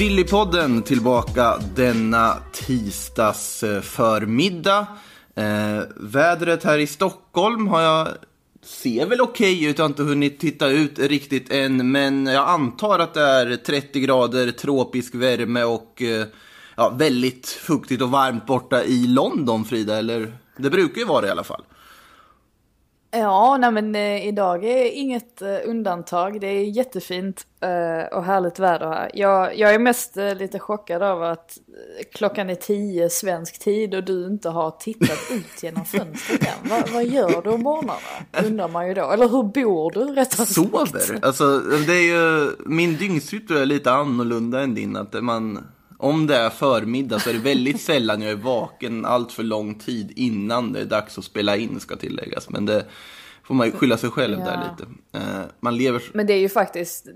Sillypodden tillbaka denna tisdags förmiddag. Eh, vädret här i Stockholm har jag ser väl okej ut. Jag har inte hunnit titta ut riktigt än, men jag antar att det är 30 grader tropisk värme och eh, ja, väldigt fuktigt och varmt borta i London, Frida. Eller det brukar ju vara det i alla fall. Ja, nej men eh, idag är inget eh, undantag. Det är jättefint eh, och härligt väder här. Jag, jag är mest eh, lite chockad över att eh, klockan är tio svensk tid och du inte har tittat ut genom fönstret än. Va, vad gör du om morgnarna? Undrar man ju då. Eller hur bor du rättare? Sover? Alltså, det är ju, min dygnsrytm är lite annorlunda än din. Att man, om det är förmiddag så är det väldigt sällan jag är vaken allt för lång tid innan det är dags att spela in, ska tilläggas. Men det får man ju skylla sig själv Ja. där lite. Eh, Man lever... Men det är ju faktiskt,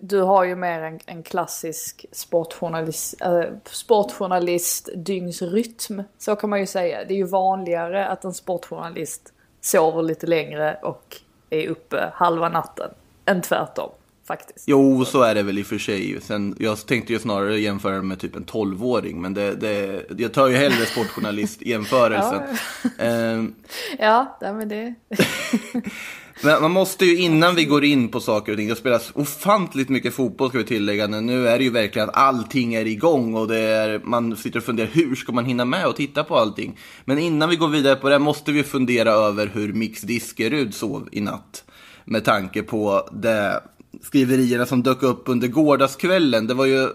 du har ju mer en, en klassisk sportjournalist, äh, sportjournalist dygnsrytm. Så kan man ju säga. Det är ju vanligare att en sportjournalist sover lite längre och är uppe halva natten. Än tvärtom, faktiskt. Jo, så är det väl i och för sig. Sen, jag tänkte ju snarare jämföra med typ en 12-åring, men det, det, jag tar ju hellre sportjournalist-jämförelsen. Ja, nej men det... Men man måste ju innan vi går in på saker och ting, det spelas ofantligt mycket fotboll ska vi tillägga. Men Nu är det ju verkligen att allting är igång och det är, man sitter och funderar hur ska man hinna med och titta på allting. Men innan vi går vidare på det måste vi fundera över hur Mix Diskerud sov i natt. Med tanke på det skriverierna som dök upp under gårdagskvällen. Det var ju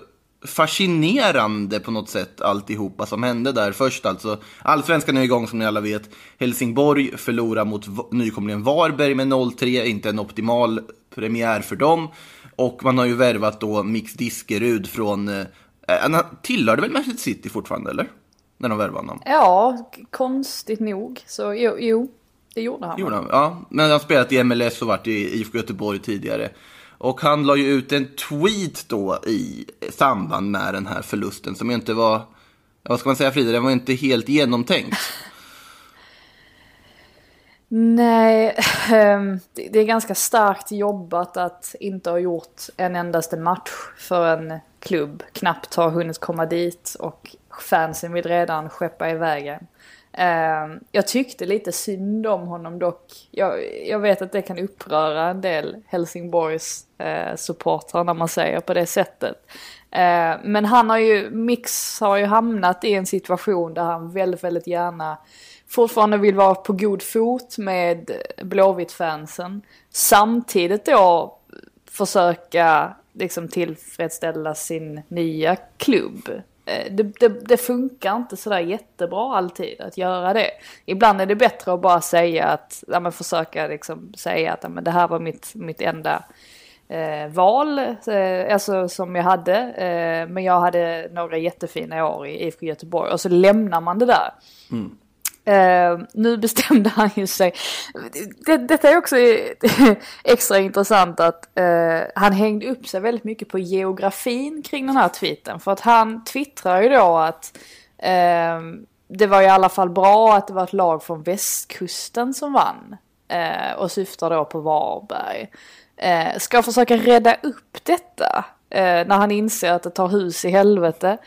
fascinerande på något sätt alltihopa som hände där. Först alltså, allsvenskan är igång som ni alla vet. Helsingborg förlorar mot nykomlingen Varberg med 0-3, inte en optimal premiär för dem. Och man har ju värvat då Mix Diskerud från, eh, han tillhörde väl Manchester City fortfarande eller? När de värvade honom. Ja, konstigt nog. Så jo, jo det gjorde han. Gjorde han, ja. Men han spelat i MLS och varit i IFK Göteborg tidigare. Och han la ju ut en tweet då i samband med den här förlusten som ju inte var, vad ska man säga Frida, den var inte helt genomtänkt. Nej, ehm, det det är ganska starkt jobbat att inte ha gjort en endaste match för en klubb. Knappt har hunnit komma dit och fansen vill redan skeppa iväg en. Ehm, jag tyckte lite synd om honom dock. Jag, jag vet att det kan uppröra en del Helsingborgs eh, supportrar när man säger på det sättet. Eh, men han har ju, Mix har ju hamnat i en situation där han väldigt, väldigt gärna fortfarande vill vara på god fot med Blåvitt-fansen. Samtidigt då försöka liksom tillfredsställa sin nya klubb. Eh, det, det, det funkar inte sådär jättebra alltid att göra det. Ibland är det bättre att bara säga att, ja men försöka liksom säga att ja, men det här var mitt, mitt enda eh, val, eh, alltså som jag hade. Eh, men jag hade några jättefina år i IFK Göteborg och så lämnar man det där. Mm. Eh, nu bestämde han ju sig. Det, detta är också extra intressant att eh, han hängde upp sig väldigt mycket på geografin kring den här tweeten. För att han twittrar ju då att eh, det var i alla fall bra att det var ett lag från västkusten som vann. Eh, och syftar då på Varberg. Eh, ska försöka rädda upp detta eh, när han inser att det tar hus i helvete.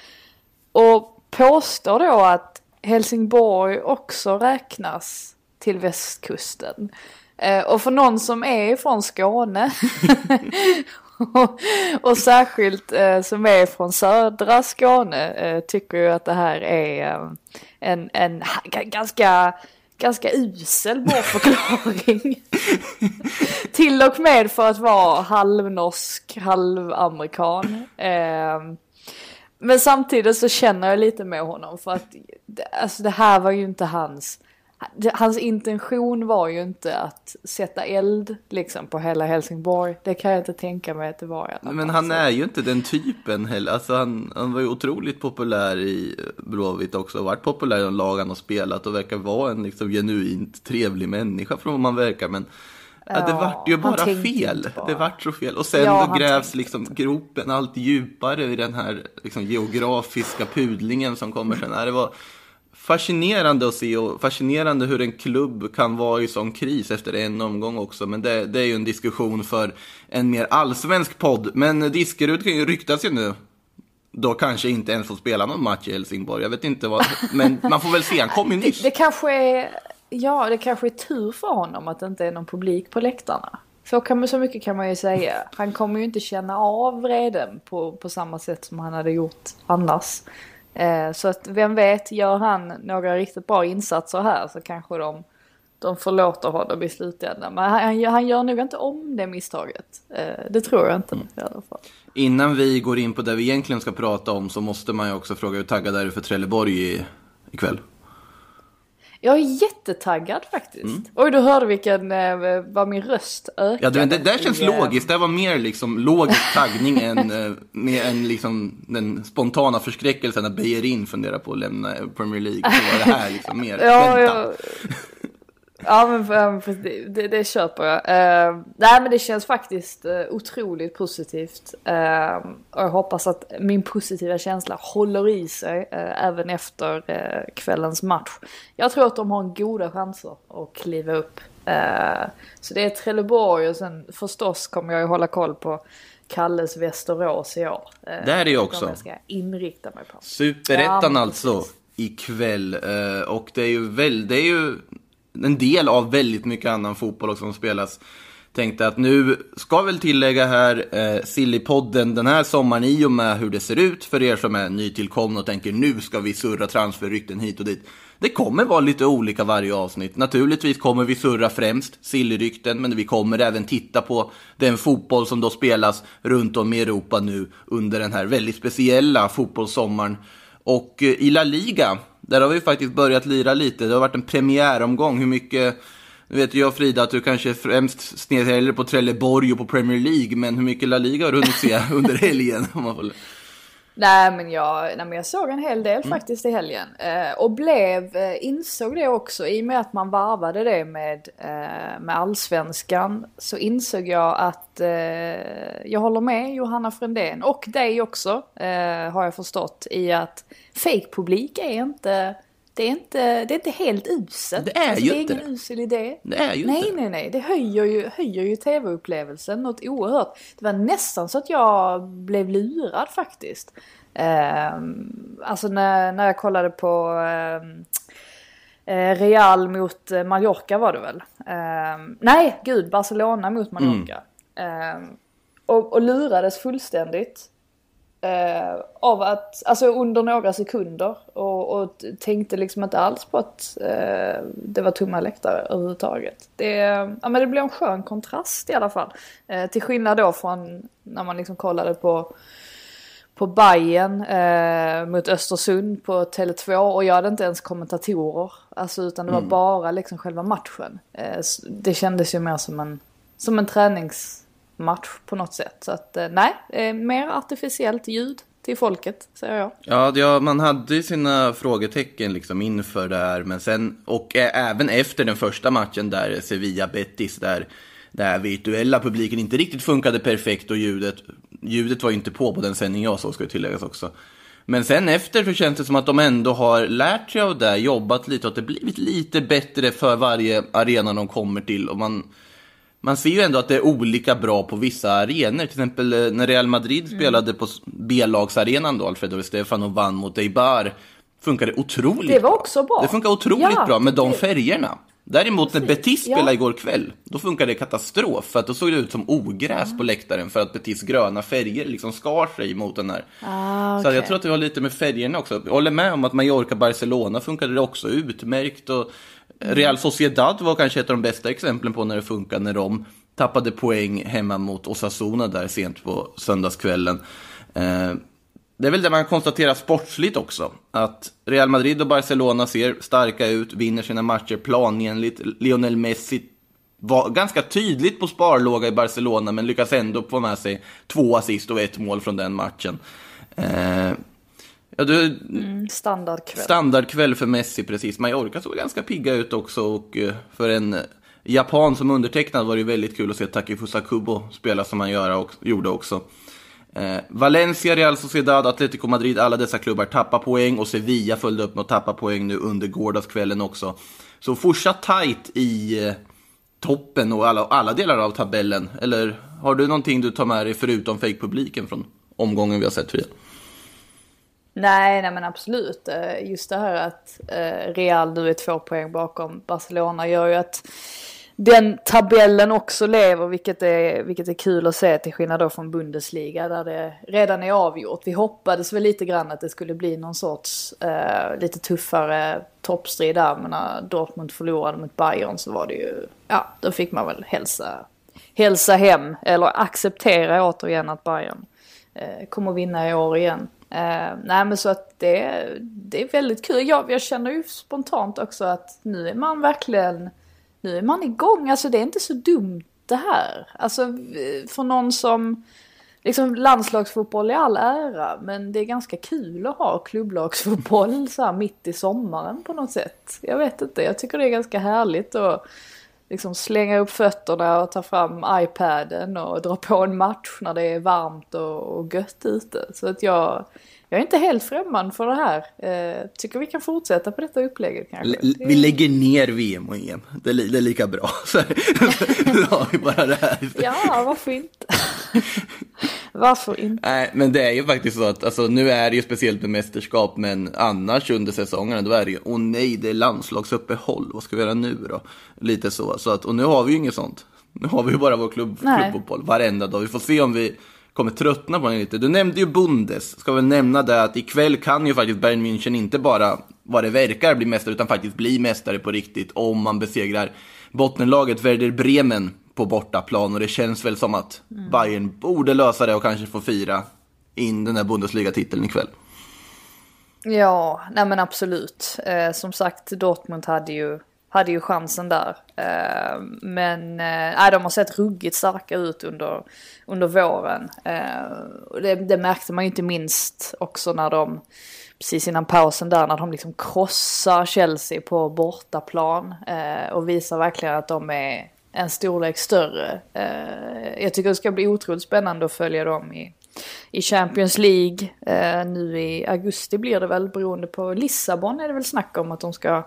Och påstår då att Helsingborg också räknas till västkusten. Eh, och för någon som är från Skåne och, och särskilt eh, som är från södra Skåne eh, tycker ju att det här är eh, en, en ganska ganska usel bortförklaring. Till och med för att vara halvnorsk, halvamerikan. Eh, men samtidigt så känner jag lite med honom för att alltså det här var ju inte hans, Hans intention var ju inte att sätta eld liksom på hela Helsingborg. Det kan jag inte tänka mig att det var. Men fall. han är ju inte den typen heller. Alltså han, han var ju otroligt populär i Blåvitt också. Och varit populär i de lag han har spelat och verkar vara en liksom genuint trevlig människa från vad man verkar. Men ja, det vart ju bara fel. bara. Det vart så fel. Och sen Ja, då grävs liksom gropen allt djupare i den här liksom geografiska pudlingen som kommer sen. Det var fascinerande att se och fascinerande hur en klubb kan vara i sån kris efter en omgång också. Men det, det är ju en diskussion för en mer allsvensk podd. Men Diskerud kan ju ryktas ju nu. Då kanske inte ens får spela någon match i Helsingborg. Jag vet inte vad, men man får väl se. Han kom ju Det, nyss. det kanske är, ja det kanske är tur för honom att det inte är någon publik på läktarna. Så, kan man, så mycket kan man ju säga. Han kommer ju inte känna av vreden på, på samma sätt som han hade gjort annars. Eh, så att vem vet, gör han några riktigt bra insatser här så kanske de, de förlåter honom i slutändan. Men han, han gör nog inte om det misstaget. Eh, det tror jag inte i alla fall. Innan vi går in på det vi egentligen ska prata om så måste man ju också fråga hur taggad är du för Trelleborg i, ikväll? Jag är jättetaggad faktiskt. Oj, du hörde vilken, eh, vad min röst ökade. Ja, det, det där känns i, logiskt. Det var mer liksom logisk taggning än, eh, med en liksom den spontana förskräckelsen att Beijerin funderar på att lämna Premier League. Så var det här liksom mer Ja, vänta. ja. Ja men för, det, det, det köper jag. Eh, nej men det känns faktiskt uh, otroligt positivt. Eh, och jag hoppas att min positiva känsla håller i sig eh, även efter eh, kvällens match. Jag tror att de har goda chanser att kliva upp. Eh, så det är Trelleborg och sen förstås kommer jag ju hålla koll på Kalles Västerås i år. Där är jag de också. Jag ska inrikta mig på. Superettan Ja, alltså ikväll. Och det är ju väl, det är ju en del av väldigt mycket annan fotboll också som spelas. Tänkte att nu ska väl tillägga här eh, Sillypodden den här sommaren i och med hur det ser ut för er som är nytillkomna och tänker nu ska vi surra transferrykten hit och dit. Det kommer vara lite olika varje avsnitt. Naturligtvis kommer vi surra främst Sillyrykten, men vi kommer även titta på den fotboll som då spelas runt om i Europa nu under den här väldigt speciella fotbollssommaren. Och eh, i La Liga, där har vi faktiskt börjat lira lite. Det har varit en premiäromgång. Hur mycket, nu vet jag Frida att du kanske främst sned hellre på Trelleborg och på Premier League, men hur mycket La Liga har du hunnit se under helgen? Nej men, jag, nej men jag såg en hel Mm. del faktiskt i helgen. Eh, och blev, eh, insåg det också i och med att man varvade det med, eh, med allsvenskan. Så insåg jag att eh, jag håller med Johanna Frändén och dig också eh, har jag förstått i att fake-publik är inte det är, inte, det är inte helt uselt. Det är alltså, ju det är inte ingen det. usel idé. Det är ju nej, inte nej, nej. Det höjer ju, höjer ju tv-upplevelsen något oerhört. Det var nästan så att jag blev lurad faktiskt. Ehm, alltså när, när jag kollade på ehm, eh, Real mot eh, Mallorca var det väl? Ehm, nej, gud, Barcelona mot Mallorca. Ehm, och, och lurades fullständigt. Eh, av att, alltså under några sekunder och, och tänkte liksom inte alls på att eh, det var tomma läktare överhuvudtaget. Det, ja, men det blev en skön kontrast i alla fall. Eh, till skillnad då från när man liksom kollade på på Bayern eh, mot Östersund på Tele2 och jag hade inte ens kommentatorer. Alltså utan det var bara liksom själva matchen. Eh, det kändes ju mer som en, som en match på något sätt. Så att eh, nej, eh, mer artificiellt ljud till folket säger jag. Ja, ja, man hade ju sina frågetecken liksom inför det här, men sen, och eh, även efter den första matchen där Sevilla-Betis, där, där virtuella publiken inte riktigt funkade perfekt och ljudet, ljudet var ju inte på på den sändning jag såg, ska ju tilläggas också. Men sen efter så känns det som att de ändå har lärt sig av det, jobbat lite och att det blivit lite bättre för varje arena de kommer till. Och man, man ser ju ändå att det är olika bra på vissa arenor. Till exempel eh, när Real Madrid Mm. spelade på B-lagsarenan då, Alfredo Di Stefano vann mot Eibar. Funkade otroligt Det var bra. också bra. Det funkar otroligt Ja, bra med de det- färgerna. Däremot när Betis ja. spelade igår kväll, då funkade det katastrof. För att då såg det ut som ogräs på läktaren för att Betis gröna färger liksom skar sig mot den här. Ah, Så jag tror att det var lite med färgerna också. Jag håller med om att Mallorca-Barcelona funkade det också utmärkt. Och Real Sociedad var kanske ett av de bästa exemplen på när det funkar när de tappade poäng hemma mot Osasuna där sent på söndagskvällen. Eh, det är väl det man konstaterar sportsligt också. Att Real Madrid och Barcelona ser starka ut, vinner sina matcher planenligt. Lionel Messi var ganska tydligt på sparlåga i Barcelona, men lyckas ändå få med sig två assist och ett mål från den matchen. Eh, Ja, du, Mm, standardkväll. Standardkväll för Messi, precis. Mallorca såg ganska pigga ut också och eh, för en eh, japan som undertecknad var det väldigt kul att se Takifusa Kubo spela som han göra och, gjorde också. Eh, Valencia, Real Sociedad, Atletico Madrid, alla dessa klubbar tappar poäng och Sevilla följde upp med att tappa poäng nu under gårdagskvällen också. Så fortsatt tight i eh, toppen och alla, alla delar av tabellen. Eller har du någonting du tar med dig förutom fake-publiken från omgången vi har sett Fia? Nej, nej men absolut. Eh, just det här att eh, Real nu är två poäng bakom Barcelona gör ju att den tabellen också lever, vilket är, vilket är kul att se till skillnad då från Bundesliga där det redan är avgjort. Vi hoppades väl lite grann att det skulle bli någon sorts eh, lite tuffare toppstrid där, men när Dortmund förlorade mot Bayern så var det ju, ja, då fick man väl hälsa, hälsa hem, eller acceptera återigen att Bayern eh, kommer vinna i år igen. Uh, nej men så att det, det är väldigt kul. Jag, jag känner ju spontant också att nu är man verkligen, nu är man igång. Alltså det är inte så dumt det här. Alltså för någon som, liksom landslagsfotboll i all ära, men det är ganska kul att ha klubblagsfotboll så här mitt i sommaren på något sätt. Jag vet inte, jag tycker det är ganska härligt att liksom slänga upp fötterna och ta fram iPaden och dra på en match när det är varmt och, och gött ute. Så att jag, jag är inte helt främmande för det här. Eh, tycker vi kan fortsätta på detta upplägget kanske. L- vi lägger ner VM och EM. Det är, li- det är lika bra. Så nu har vi bara det här. Ja, varför inte? varför inte? Nej, men det är ju faktiskt så att alltså, nu är det ju speciellt med mästerskap, men annars under säsongerna då är det ju, åh nej, det är landslagsuppehåll, vad ska vi göra nu då? Lite så, så att, och nu har vi ju inget sånt. Nu har vi ju bara vår klubb, klubbfotboll varenda dag. Vi får se om vi kommer tröttna på den lite. Du nämnde ju Bundes, ska väl nämna det att ikväll kan ju faktiskt Bayern München inte bara vad det verkar bli mästare, utan faktiskt bli mästare på riktigt om man besegrar bottenlaget Werder Bremen på bortaplan. Och det känns väl som att Bayern borde lösa det och kanske få fira in den här Bundesliga-titeln ikväll. Ja, nej men absolut. Eh, som sagt, Dortmund hade ju, hade ju chansen där. Eh, men eh, de har sett ruggigt starka ut under, under våren. Eh, och det, det märkte man ju inte minst också när de, precis innan pausen där, när de liksom krossar Chelsea på bortaplan. Eh, och visar verkligen att de är en storlek större. Eh, jag tycker det ska bli otroligt spännande att följa dem i, i Champions League. Eh, nu i augusti blir det väl beroende på Lissabon är det väl snack om att de ska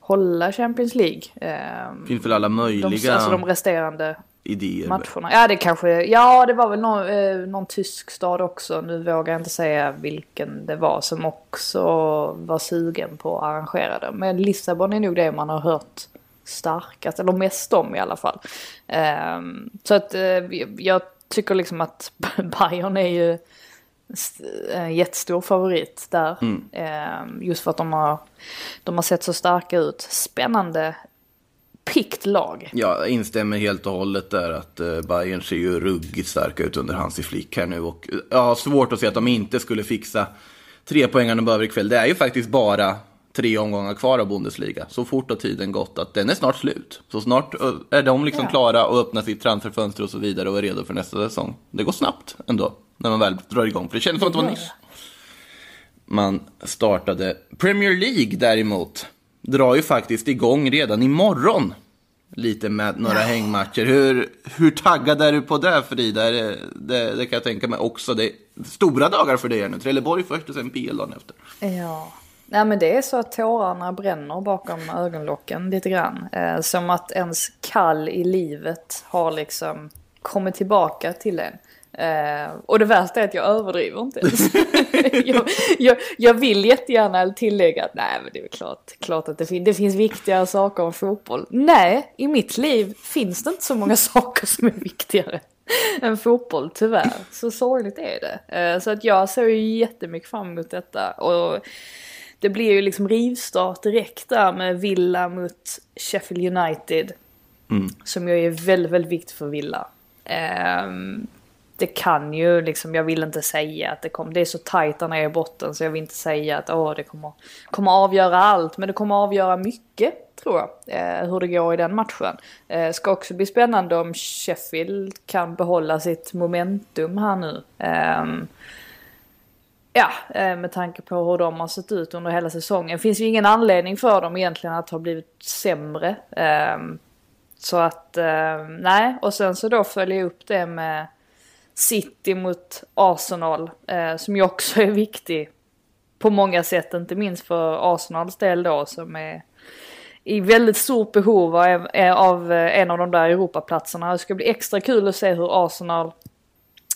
hålla Champions League. Eh, finns väl alla de, möjliga alltså de resterande idéer. matcherna. Ja det kanske, ja det var väl någon, eh, någon tysk stad också. Nu vågar jag inte säga vilken det var som också var sugen på att arrangera det. Men Lissabon är nog det man har hört starkast, eller mest om i alla fall. Ehm, så att eh, jag tycker liksom att Bayern är ju en jättestor favorit där. Ehm, just för att de har, de har sett så starka ut. Spännande, pikt lag. Jag instämmer helt och hållet där att eh, Bayern ser ju ruggigt starka ut under Hansi Flick här nu. Och eh, jag har svårt att se att de inte skulle fixa tre poängarna de behöver ikväll. Det är ju faktiskt bara tre omgångar kvar av Bundesliga. Så fort har tiden gått att den är snart slut. Så snart är de liksom Ja. klara och öppnar sitt transferfönster och så vidare och är redo för nästa säsong. Det går snabbt ändå, när man väl drar igång. För det känns som att det var nyss man startade. Premier League däremot drar ju faktiskt igång redan imorgon. Lite med några hängmatcher. Hur, hur taggad är du på det Frida? Det, det, det kan jag tänka mig också. Det är stora dagar för dig nu. Trelleborg först och sen PL dagen efter. Ja. Nej men det är så att tårarna bränner bakom ögonlocken lite grann. Eh, som att ens kall i livet har liksom kommit tillbaka till en. Eh, och det värsta är att jag överdriver inte ens. jag, jag, jag vill jättegärna tillägga att nej men det är klart, klart att det, fin- det finns viktigare saker än fotboll. Nej, i mitt liv finns det inte så många saker som är viktigare än fotboll tyvärr. Så sorgligt är det. Eh, så att jag ser ju jättemycket fram emot detta. Och det blir ju liksom rivstart direkt där med Villa mot Sheffield United. Som ju är väldigt, väldigt viktigt för Villa. Ehm, det kan ju liksom, jag vill inte säga att det kommer, det är så tajt där nere i botten så jag vill inte säga att åh, det kommer, kommer avgöra allt, men det kommer avgöra mycket tror jag, eh, hur det går i den matchen. Eh, ska också bli spännande om Sheffield kan behålla sitt momentum här nu. Eh, Ja, eh, med tanke på hur de har sett ut under hela säsongen. finns ju ingen anledning för dem egentligen att ha blivit sämre. Ehm, så att, eh, nej. Och sen så då följer jag upp det med City mot Arsenal. Eh, som ju också är viktig på många sätt. Inte minst för Arsenals del då som är i väldigt stort behov av en av de där Europaplatserna. Det ska bli extra kul att se hur Arsenal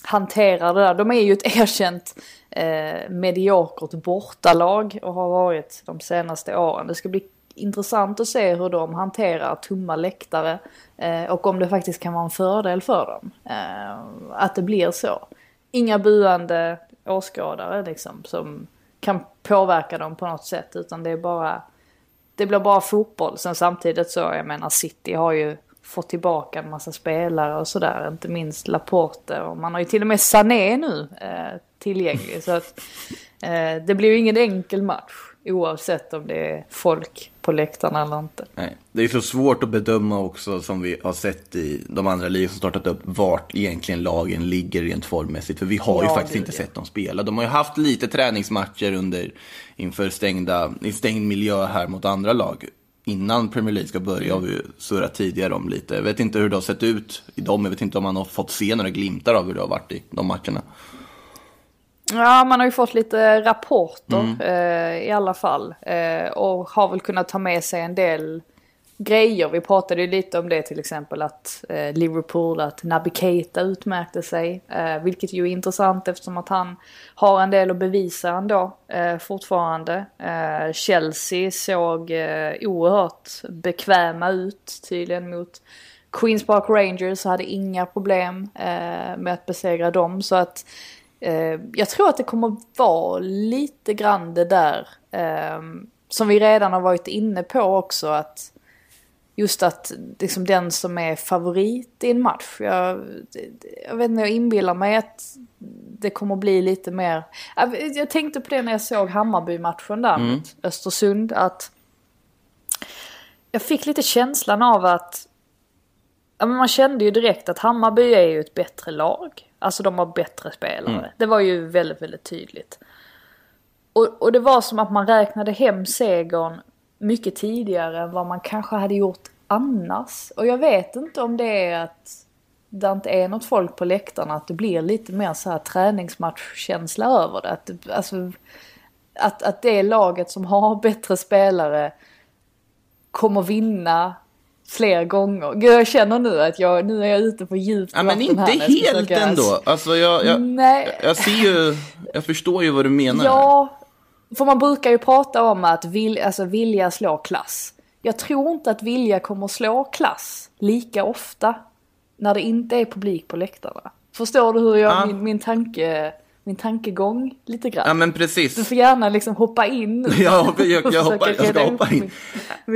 hanterar det där. De är ju ett erkänt eh, mediokert bortalag och har varit de senaste åren. Det ska bli intressant att se hur de hanterar tomma läktare eh, och om det faktiskt kan vara en fördel för dem. Eh, att det blir så. Inga buande åskådare liksom som kan påverka dem på något sätt utan det är bara det blir bara fotboll. Sen samtidigt så, jag menar City har ju fått tillbaka en massa spelare och sådär. Inte minst Laporte och man har ju till och med Sané nu eh, tillgänglig. Så att eh, det blir ju ingen enkel match oavsett om det är folk på läktarna eller inte. Nej. Det är så svårt att bedöma också som vi har sett i de andra ligan som startat upp vart egentligen lagen ligger rent formmässigt. För vi har Ja, ju faktiskt inte det. sett dem spela. De har ju haft lite träningsmatcher under, inför stängda, i stängd miljö här mot andra lag. Innan Premier League ska börja har vi ju surrat tidigare om lite. Jag vet inte hur det har sett ut i dem. Jag vet inte om man har fått se några glimtar av hur det har varit i de matcherna. Ja, man har ju fått lite rapporter eh, i alla fall. Eh, och har väl kunnat ta med sig en del grejer. Vi pratade ju lite om det till exempel att eh, Liverpool, att Naby Keita utmärkte sig. Eh, vilket ju är intressant eftersom att han har en del att bevisa ändå eh, fortfarande. Eh, Chelsea såg eh, oerhört bekväma ut tydligen mot Queens Park Rangers och hade inga problem eh, med att besegra dem. Så att eh, jag tror att det kommer vara lite grann det där eh, som vi redan har varit inne på också. att Just att liksom den som är favorit i en match. Jag, jag vet inte, jag inbillar mig att det kommer bli lite mer. Jag, tänkte på det när jag såg Hammarby-matchen där mot Östersund. Att jag fick lite känslan av att man kände ju direkt att Hammarby är ju ett bättre lag. Alltså de har bättre spelare. Det var ju väldigt, väldigt tydligt. Och, och det var som att man räknade hem segern mycket tidigare än vad man kanske hade gjort annars. Och jag vet inte om det är att det inte är något folk på läktarna, att det blir lite mer så här träningsmatchkänsla över det. Att, det- alltså, att, att det laget som har bättre spelare kommer vinna fler gånger. Gud, jag känner nu att jag, nu är jag ute på djupt Ja, men inte här helt försöka- ändå. Alltså jag, jag, Nej. jag ser ju, jag förstår ju vad du menar. Ja, för man brukar ju prata om att vil, alltså vilja slå klass. Jag tror inte att vilja kommer slå klass lika ofta när det inte är publik på läktarna. Förstår du hur jag, Ja. min, min, tanke, min tankegång lite grann? Ja men Du precis. får gärna liksom hoppa in. Ja, jag- jag försöka hoppar- jag ska hoppa in. Mitt,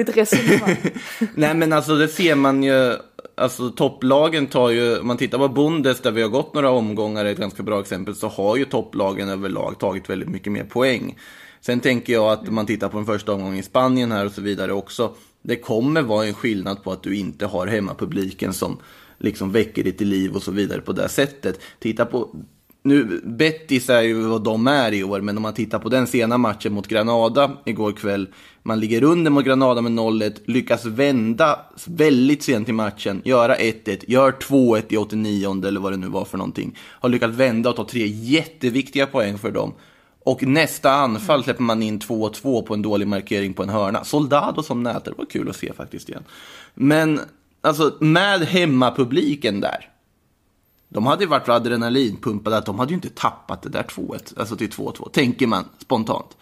mitt resonemang. Nej men alltså det ser man ju, alltså topplagen tar ju, om man tittar på Bundes där vi har gått några omgångar, är ett ganska bra exempel, så har ju topplagen överlag tagit väldigt mycket mer poäng. Sen tänker jag att om man tittar på den första omgången i Spanien här och så vidare också, det kommer vara en skillnad på att du inte har hemmapubliken som liksom väcker ditt liv och så vidare på det sättet. Titta på nu, Betis är ju vad de är i år, men om man tittar på den sena matchen mot Granada igår kväll. Man ligger under mot Granada med 0-1, lyckas vända väldigt sent i matchen, göra 1-1, gör 2-1 i 89 eller vad det nu var för någonting. Har lyckats vända och ta tre jätteviktiga poäng för dem. Och nästa anfall släpper man in 2-2 på en dålig markering på en hörna. Soldado som nätare, det var kul att se faktiskt igen. Men alltså med hemmapubliken där. De hade ju varit adrenalinpumpade att de hade ju inte tappat det där 2-1, alltså till 2-2, tänker man spontant.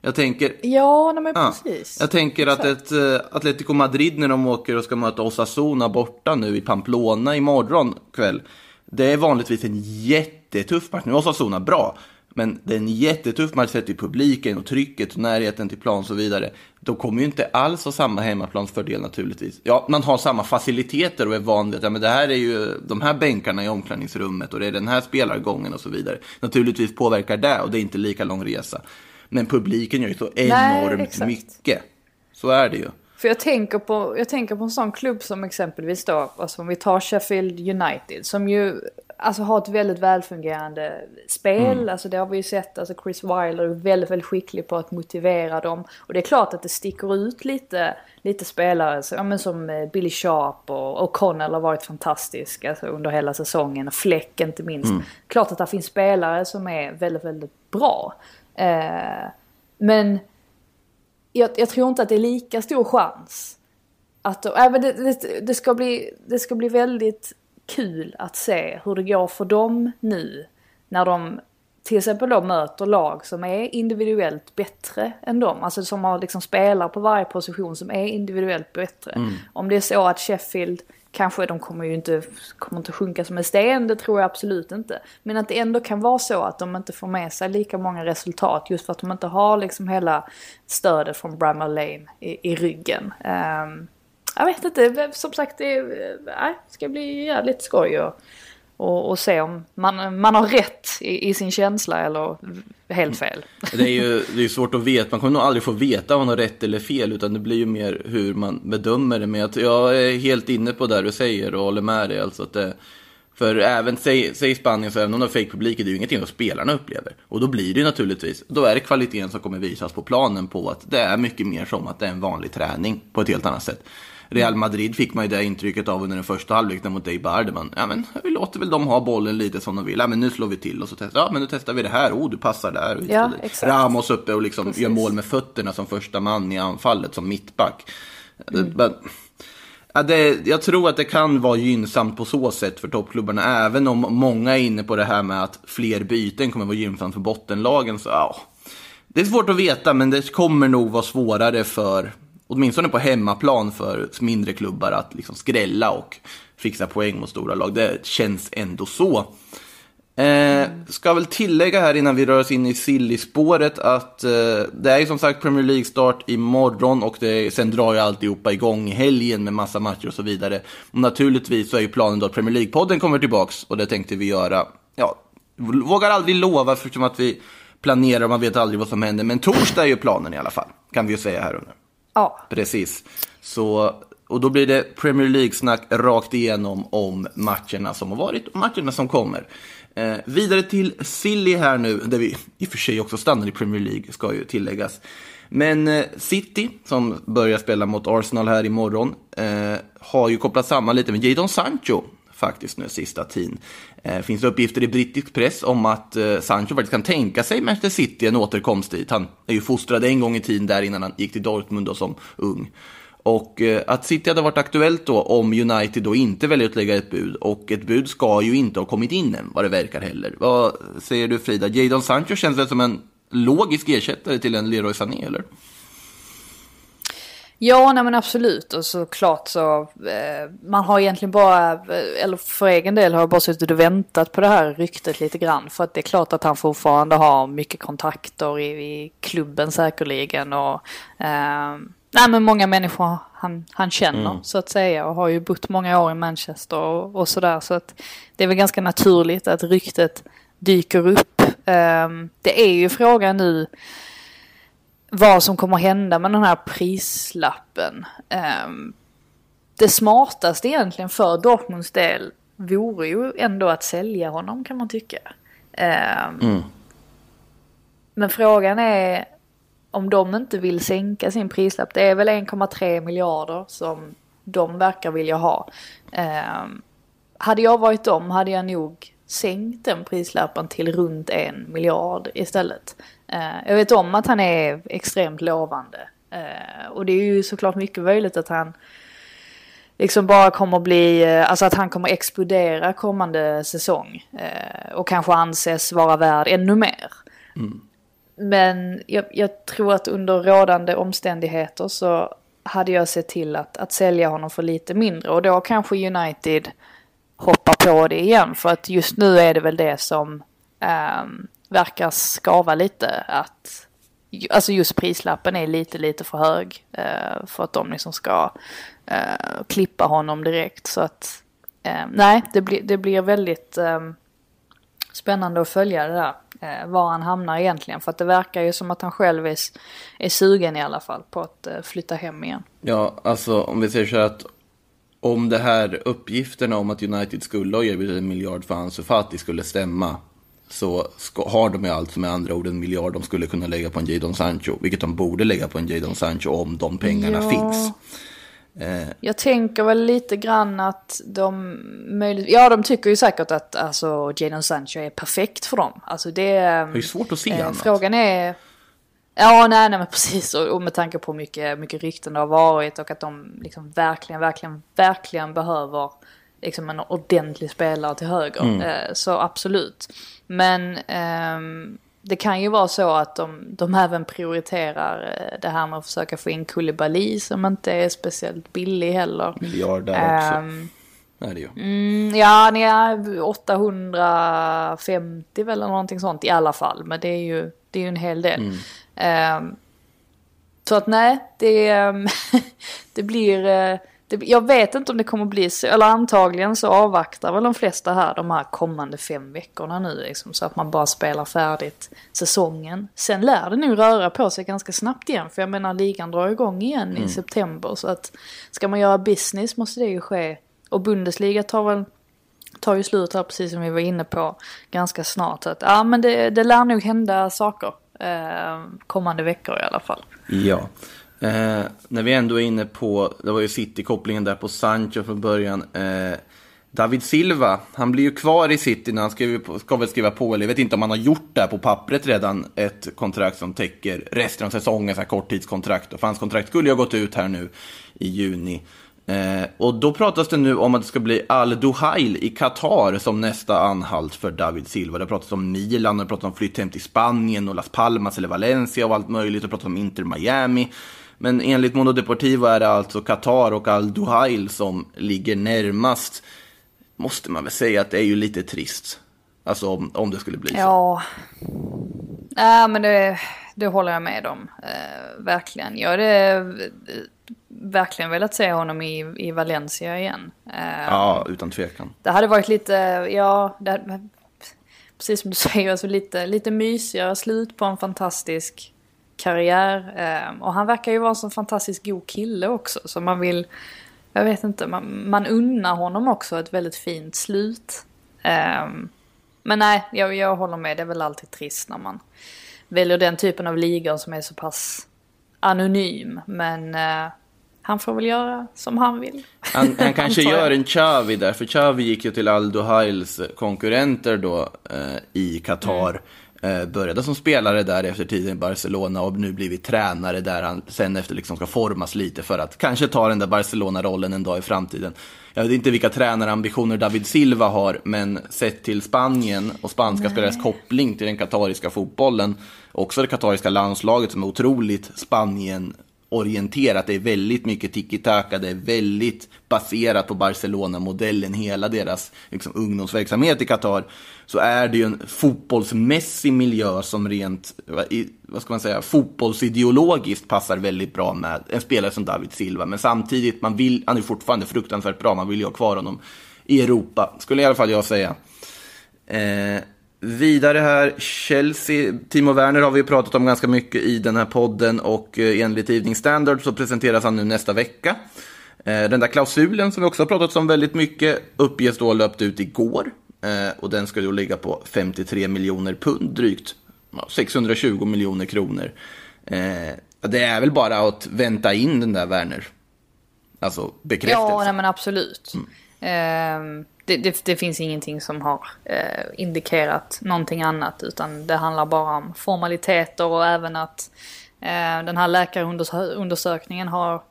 Jag tänker, Ja, nej men ja, precis. jag tänker att ett uh, Atletico Madrid när de åker och ska möta Osasuna borta nu i Pamplona imorgon kväll. Det är vanligtvis en jättetuff match. Nu är Osasuna bra, Men det är en jättetuff match sett till publiken och trycket och närheten till plan och så vidare. De kommer ju inte alls ha samma hemmaplansfördel naturligtvis. Ja, man har samma faciliteter och är van vid att ja, men det här är ju de här bänkarna i omklädningsrummet och det är den här spelargången och så vidare. Naturligtvis påverkar det och det är inte lika lång resa. Men publiken gör ju så enormt exakt. mycket. Så är det ju. För jag tänker, på, jag tänker på en sån klubb som exempelvis då, alltså om vi tar Sheffield United som ju alltså har ett väldigt välfungerande spel. Mm. Alltså det har vi ju sett, alltså Chris Wilder är väldigt, väldigt skicklig på att motivera dem. Och det är klart att det sticker ut lite, lite spelare, så, ja, men som eh, Billy Sharp och O'Connell har varit fantastisk alltså, under hela säsongen. Och Fleck inte minst. Mm. Klart att det finns spelare som är väldigt, väldigt bra. Eh, men jag, jag tror inte att det är lika stor chans. Att, äh, det, det, det, ska bli, det ska bli väldigt kul att se hur det går för dem nu. När de till exempel då möter lag som är individuellt bättre än dem. Alltså som har liksom spelar på varje position som är individuellt bättre. Om det är så att Sheffield, kanske de kommer ju inte, kommer inte sjunka som en sten, det tror jag absolut inte. Men att det ändå kan vara så att de inte får med sig lika många resultat just för att de inte har liksom hela stödet från Bramall Lane i, i ryggen. Ehm, jag vet inte, som sagt det eh, nej, ska bli jävligt skoj och, och, och se om man, man har rätt i, i sin känsla eller helt fel. Mm. Det är ju det är svårt att veta, man kommer nog aldrig få veta om man har rätt eller fel, utan det blir ju mer hur man bedömer det. Men jag, jag är helt inne på det du säger och håller med dig. Alltså att det, för även, säg, säg Spanien, så även om de har fake-publik, det är ju ingenting som spelarna upplever. Och då blir det ju naturligtvis, då är det kvaliteten som kommer visas på planen på att det är mycket mer som att det är en vanlig träning på ett helt annat sätt. Real Madrid fick man ju det intrycket av under den första halvleken mot Dave Bardeman. Ja men vi låter väl dem ha bollen lite som de vill. Ja men nu slår vi till och så testar Ja men nu testar vi det här. Oh du passar där. Och Ja. Ramos uppe och liksom Precis. gör mål med fötterna som första man i anfallet som mittback. Men, ja, det, jag tror att det kan vara gynnsamt på så sätt för toppklubbarna. Även om många är inne på det här med att fler byten kommer vara gynnsamt för bottenlagen. Så, ja. Det är svårt att veta, men det kommer nog vara svårare för, åtminstone på hemmaplan, för mindre klubbar att liksom skrälla och fixa poäng mot stora lag. Det känns ändå så. Eh, ska väl tillägga här innan vi rör oss in i silly-spåret att eh, det är ju som sagt Premier League-start imorgon och det, sen drar ju alltihopa igång i helgen med massa matcher och så vidare. Och naturligtvis så är ju planen då att Premier League-podden kommer tillbaks och det tänkte vi göra, ja, vågar aldrig lova förutom att vi planerar och man vet aldrig vad som händer. Men torsdag är ju planen i alla fall, kan vi ju säga här under. Ja, Precis. Så, och då blir det Premier League-snack rakt igenom om matcherna som har varit och matcherna som kommer. Eh, vidare till Silly här nu, där vi i och för sig också stannar i Premier League, ska ju tilläggas. Men eh, City, som börjar spela mot Arsenal här imorgon, eh, har ju kopplat samman lite med Jadon Sancho faktiskt nu sista tiden. Eh, finns uppgifter i brittisk press om att eh, Sancho faktiskt kan tänka sig Manchester City en återkomst dit. Han är ju fostrad en gång i tiden där innan han gick till Dortmund då som ung. Och eh, att City hade varit aktuellt då om United då inte väljer att lägga ett bud. Och ett bud ska ju inte ha kommit in än vad det verkar heller. Vad säger du Frida? Jadon Sancho känns väl som en logisk ersättare till en Leroy Sané eller? Ja, nej men absolut. Och såklart så, eh, man har egentligen bara, eh, eller för egen del har jag bara suttit och väntat på det här ryktet lite grann. För att det är klart att han fortfarande har mycket kontakter i, i klubben säkerligen. Och, eh, nej men många människor han, han känner så att säga. Och har ju bott många år i Manchester och, och sådär. Så att det är väl ganska naturligt att ryktet dyker upp. Eh, det är ju frågan nu vad som kommer hända med den här prislappen. Ehm, det smartaste egentligen för Dortmunds del vore ju ändå att sälja honom kan man tycka. Ehm, Men frågan är om de inte vill sänka sin prislapp. Det är väl 1,3 miljarder som de verkar vilja ha. Ehm, hade jag varit dem hade jag nog sänkt den prislappen till runt en miljard istället. Eh, jag vet om att han är extremt lovande. Eh, och det är ju såklart mycket möjligt att han liksom bara kommer bli, eh, alltså att han kommer explodera kommande säsong. Och kanske anses vara värd ännu mer. Men jag, jag tror att under rådande omständigheter så hade jag sett till att, att sälja honom för lite mindre. Och då kanske United hoppar på det igen. För att just nu är det väl det som ehm, verkar skava lite att Alltså just prislappen är lite, lite för hög eh, för att de liksom ska eh, klippa honom direkt. Så att eh, nej, det, blir det blir väldigt eh, spännande att följa det där. Eh, var han hamnar egentligen. För att det verkar ju som att han själv är, är sugen i alla fall på att eh, flytta hem igen. Ja, alltså om vi säger så här att om det här uppgifterna om att United skulle ha erbjudit en miljard för hans Fati skulle stämma så ska, har de ju alltså med andra ord en miljard de skulle kunna lägga på en Jadon Sancho, vilket de borde lägga på en Jadon Sancho om de pengarna Ja. finns. Eh, Jag tänker väl lite grann att de möjligt, ja de tycker ju säkert att alltså Jadon Sancho är perfekt för dem. Alltså det... det är ju svårt att se Eh, annat. frågan är... Ja, nej, nej men precis. Och, och med tanke på mycket, mycket rykten det har varit och att de liksom verkligen, verkligen, verkligen behöver liksom en ordentlig spelare till höger. Eh, så absolut. Men ehm, det kan ju vara så att de, de även prioriterar eh, det här med att försöka få in Koulibaly som inte är speciellt billig heller. Miljard där också. Ehm, är det ju. Mm, ja, ni är 850 väl eller någonting sånt i alla fall. Men det är ju, det är ju en hel del. Ehm, så att nej, det, det blir... Det, jag vet inte om det kommer bli så, eller antagligen så avvaktar väl de flesta här de här kommande fem veckorna nu liksom, så att man bara spelar färdigt säsongen. Sen lär det nog röra på sig ganska snabbt igen, för jag menar ligan drar igång igen i september så att ska man göra business måste det ju ske. Och Bundesliga tar väl tar ju slut här precis som vi var inne på ganska snart. Så att, ja men det, det lär nog hända saker eh, kommande veckor i alla fall. Ja. Eh, när vi ändå är inne på, det var ju City-kopplingen där på Sancho från början. Eh, David Silva, han blir ju kvar i City när han skriver på, ska väl skriva på, eller jag vet inte om han har gjort det här på pappret redan, ett kontrakt som täcker resten av säsongen, så här korttidskontrakt. För hans kontrakt skulle ju ha gått ut här nu i juni. Eh, och då pratas det nu om att det ska bli Al Duhail i Qatar som nästa anhalt för David Silva. Det pratas om Milan, det pratas om flytt hem till Spanien och Las Palmas eller Valencia och allt möjligt. Det pratas om Inter Miami. Men enligt Mondo Deportivo är det alltså Qatar och Al Duhail som ligger närmast. Måste man väl säga att det är ju lite trist. Alltså om, om det skulle bli så. Ja, Nej, men det, det håller jag med om. Eh, verkligen. Jag hade eh, verkligen velat se honom i, i Valencia igen. Eh, Ja, utan tvekan. Det hade varit lite, ja, det precis som du säger, alltså lite, lite mysigare slut på en fantastisk karriär. Eh, och han verkar ju vara en så fantastiskt god kille också, så man vill, jag vet inte, man, man unnar honom också ett väldigt fint slut. Eh, men nej, jag, jag håller med, det är väl alltid trist när man väljer den typen av ligor som är så pass anonym. Men eh, han får väl göra som han vill. Han, han kanske gör en Xavi där, för Xavi gick ju till Aldo Hails konkurrenter då eh, i Qatar. Eh, började som spelare där efter tiden i Barcelona och nu blivit tränare där han sen efter liksom ska formas lite för att kanske ta den där Barcelona-rollen en dag i framtiden. Jag vet inte vilka tränarambitioner David Silva har, men sett till Spanien och spanska spelares koppling till den katariska fotbollen, också det katariska landslaget som är otroligt Spanien orienterat. Det är väldigt mycket tiki-taka, det är väldigt baserat på Barcelona-modellen, hela deras liksom, ungdomsverksamhet i Qatar. Så är det ju en fotbollsmässig miljö som rent, vad ska man säga, fotbollsideologiskt passar väldigt bra med en spelare som David Silva. Men samtidigt, man vill, han är fortfarande fruktansvärt bra, man vill ju ha kvar honom i Europa, skulle i alla fall jag säga. Eh, vidare här, Chelsea, Timo Werner har vi ju pratat om ganska mycket i den här podden och eh, enligt Evening Standard så presenteras han nu nästa vecka. Eh, den där klausulen som vi också har pratat om väldigt mycket uppges då ha löpt ut igår eh, och den ska då ligga på 53 miljoner pund drygt, ja, 620 miljoner kronor. Det är väl bara att vänta in den där Werner. Alltså bekräftelse. Ja, nej men absolut. Ehm, det, det, det finns ingenting som har eh, indikerat någonting annat utan det handlar bara om formaliteter och även att eh, den här läkarundersökningen har,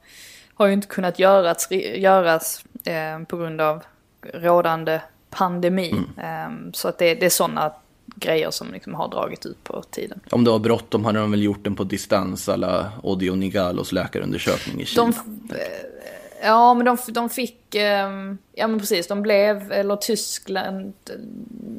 har ju inte kunnat göras, göras eh, på grund av rådande pandemi. Ehm, så att det, det är sådana grejer som liksom har dragit ut på tiden. Om det var bråttom hade de väl gjort den på distans, alla Odio Nigalos läkarundersökning i Kina. De, ja, men de, de fick, ehm, ja men precis, de blev, eller Tyskland,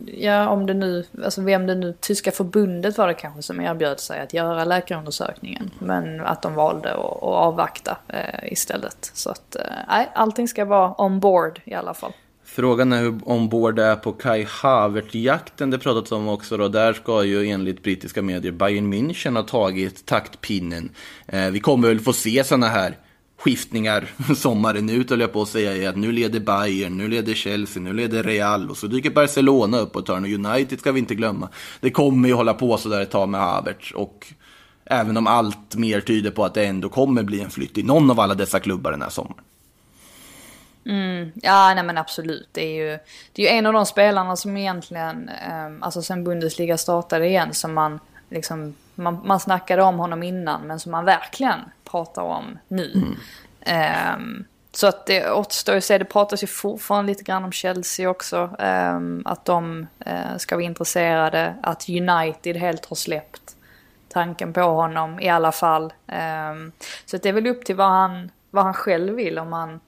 ja om det nu, alltså vem det nu, tyska förbundet var det kanske som erbjöd sig att göra läkarundersökningen. Men att de valde att, att avvakta eh, istället. Så att, eh, nej, allting ska vara on board i alla fall. Frågan är hur ombord det är på Kai Havert-jakten det pratats om också då. Där ska ju enligt brittiska medier Bayern München ha tagit taktpinnen. Eh, vi kommer väl få se sådana här skiftningar sommaren ut höll jag på att säga. är Att nu leder Bayern, nu leder Chelsea, nu leder Real och så dyker Barcelona upp och tar och United ska vi inte glömma. Det kommer ju hålla på sådär ett tag med Havertz och även om allt mer tyder på att det ändå kommer bli en flytt i någon av alla dessa klubbar den här sommaren. Mm, ja, nej men absolut. Det är ju, det är ju en av de spelarna som egentligen, eh, alltså sen Bundesliga startade igen, som man liksom, man, man snackade om honom innan, men som man verkligen pratar om nu. Mm. Eh, så att det återstår att se, det pratas ju fortfarande lite grann om Chelsea också. Eh, att de eh, ska vara intresserade, att United helt har släppt tanken på honom i alla fall. Ehm, så att det är väl upp till vad han, vad han själv vill, om han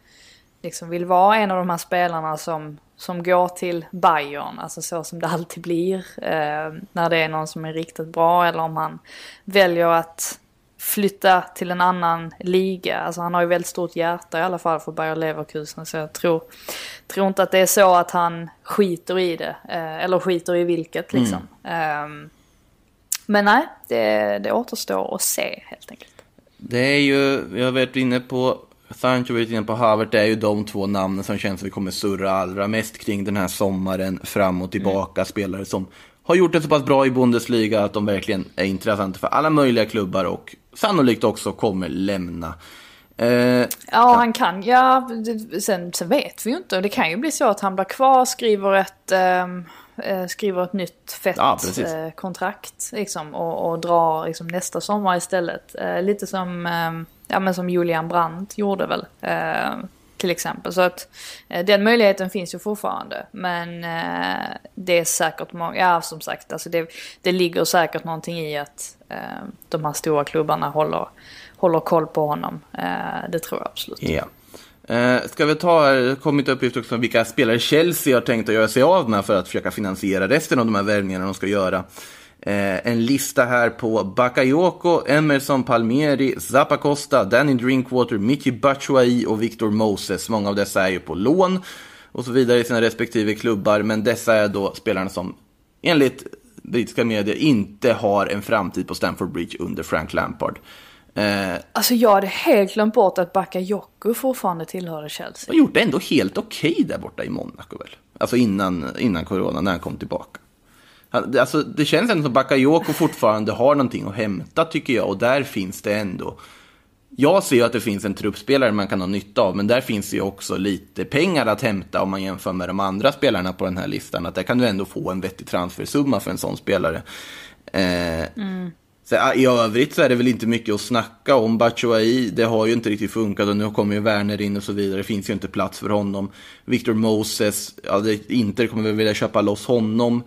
liksom vill vara en av de här spelarna som, som går till Bayern, alltså så som det alltid blir eh, när det är någon som är riktigt bra eller om han väljer att flytta till en annan liga. Alltså han har ju väldigt stort hjärta i alla fall för Bayer Leverkusen så jag tror, tror inte att det är så att han skiter i det. Eh, eller skiter i vilket liksom. Mm. Eh, men nej, det, det återstår att se helt enkelt. Det är ju, har varit inne på Sancho varit inne på Havert, det är ju de två namnen som känns att vi kommer surra allra mest kring den här sommaren, fram och tillbaka. Mm. Spelare som har gjort det så pass bra i Bundesliga att de verkligen är intressanta för alla möjliga klubbar och sannolikt också kommer lämna. Eh, ja, ja, han kan. Ja, sen, sen vet vi ju inte. Det kan ju bli så att han blir kvar, skriver ett, ehm, eh, skriver ett nytt fett ja, eh, kontrakt liksom, och, och drar liksom, nästa sommar istället. Eh, lite som ehm, ja, men som Julian Brandt gjorde väl. Till exempel. Så att eh, den möjligheten finns ju fortfarande. Men eh, det är säkert många, ja som sagt, alltså det, det ligger säkert någonting i att eh, de här stora klubbarna håller, håller koll på honom. Eh, det tror jag absolut. Ja. Eh, ska vi ta, det har kommit uppgifter också om vilka spelare Chelsea har tänkt att göra sig av med för att försöka finansiera resten av de här värvningarna de ska göra. Eh, en lista här på Bakayoko, Emerson Palmieri, Zappa Costa, Danny Drinkwater, Mickey Batshuayi och Victor Moses. Många av dessa är ju på lån och så vidare i sina respektive klubbar. Men dessa är då spelarna som enligt brittiska medier inte har en framtid på Stamford Bridge under Frank Lampard. Eh, alltså jag hade helt glömt bort att Bakayoko fortfarande tillhörde Chelsea. Han gjort det ändå helt okej okay där borta i Monaco väl? Alltså innan, innan corona, när han kom tillbaka. Alltså, det känns ändå som Bakayoko fortfarande har någonting att hämta tycker jag. Och där finns det ändå. Jag ser ju att det finns en truppspelare man kan ha nytta av. Men där finns det ju också lite pengar att hämta om man jämför med de andra spelarna på den här listan. Att där kan du ändå få en vettig transfersumma för en sån spelare. Eh, mm. så, I övrigt så är det väl inte mycket att snacka om. Batshuayi, det har ju inte riktigt funkat och nu kommer ju Werner in och så vidare. Det finns ju inte plats för honom. Victor Moses, ja, det, Inter kommer väl vilja köpa loss honom.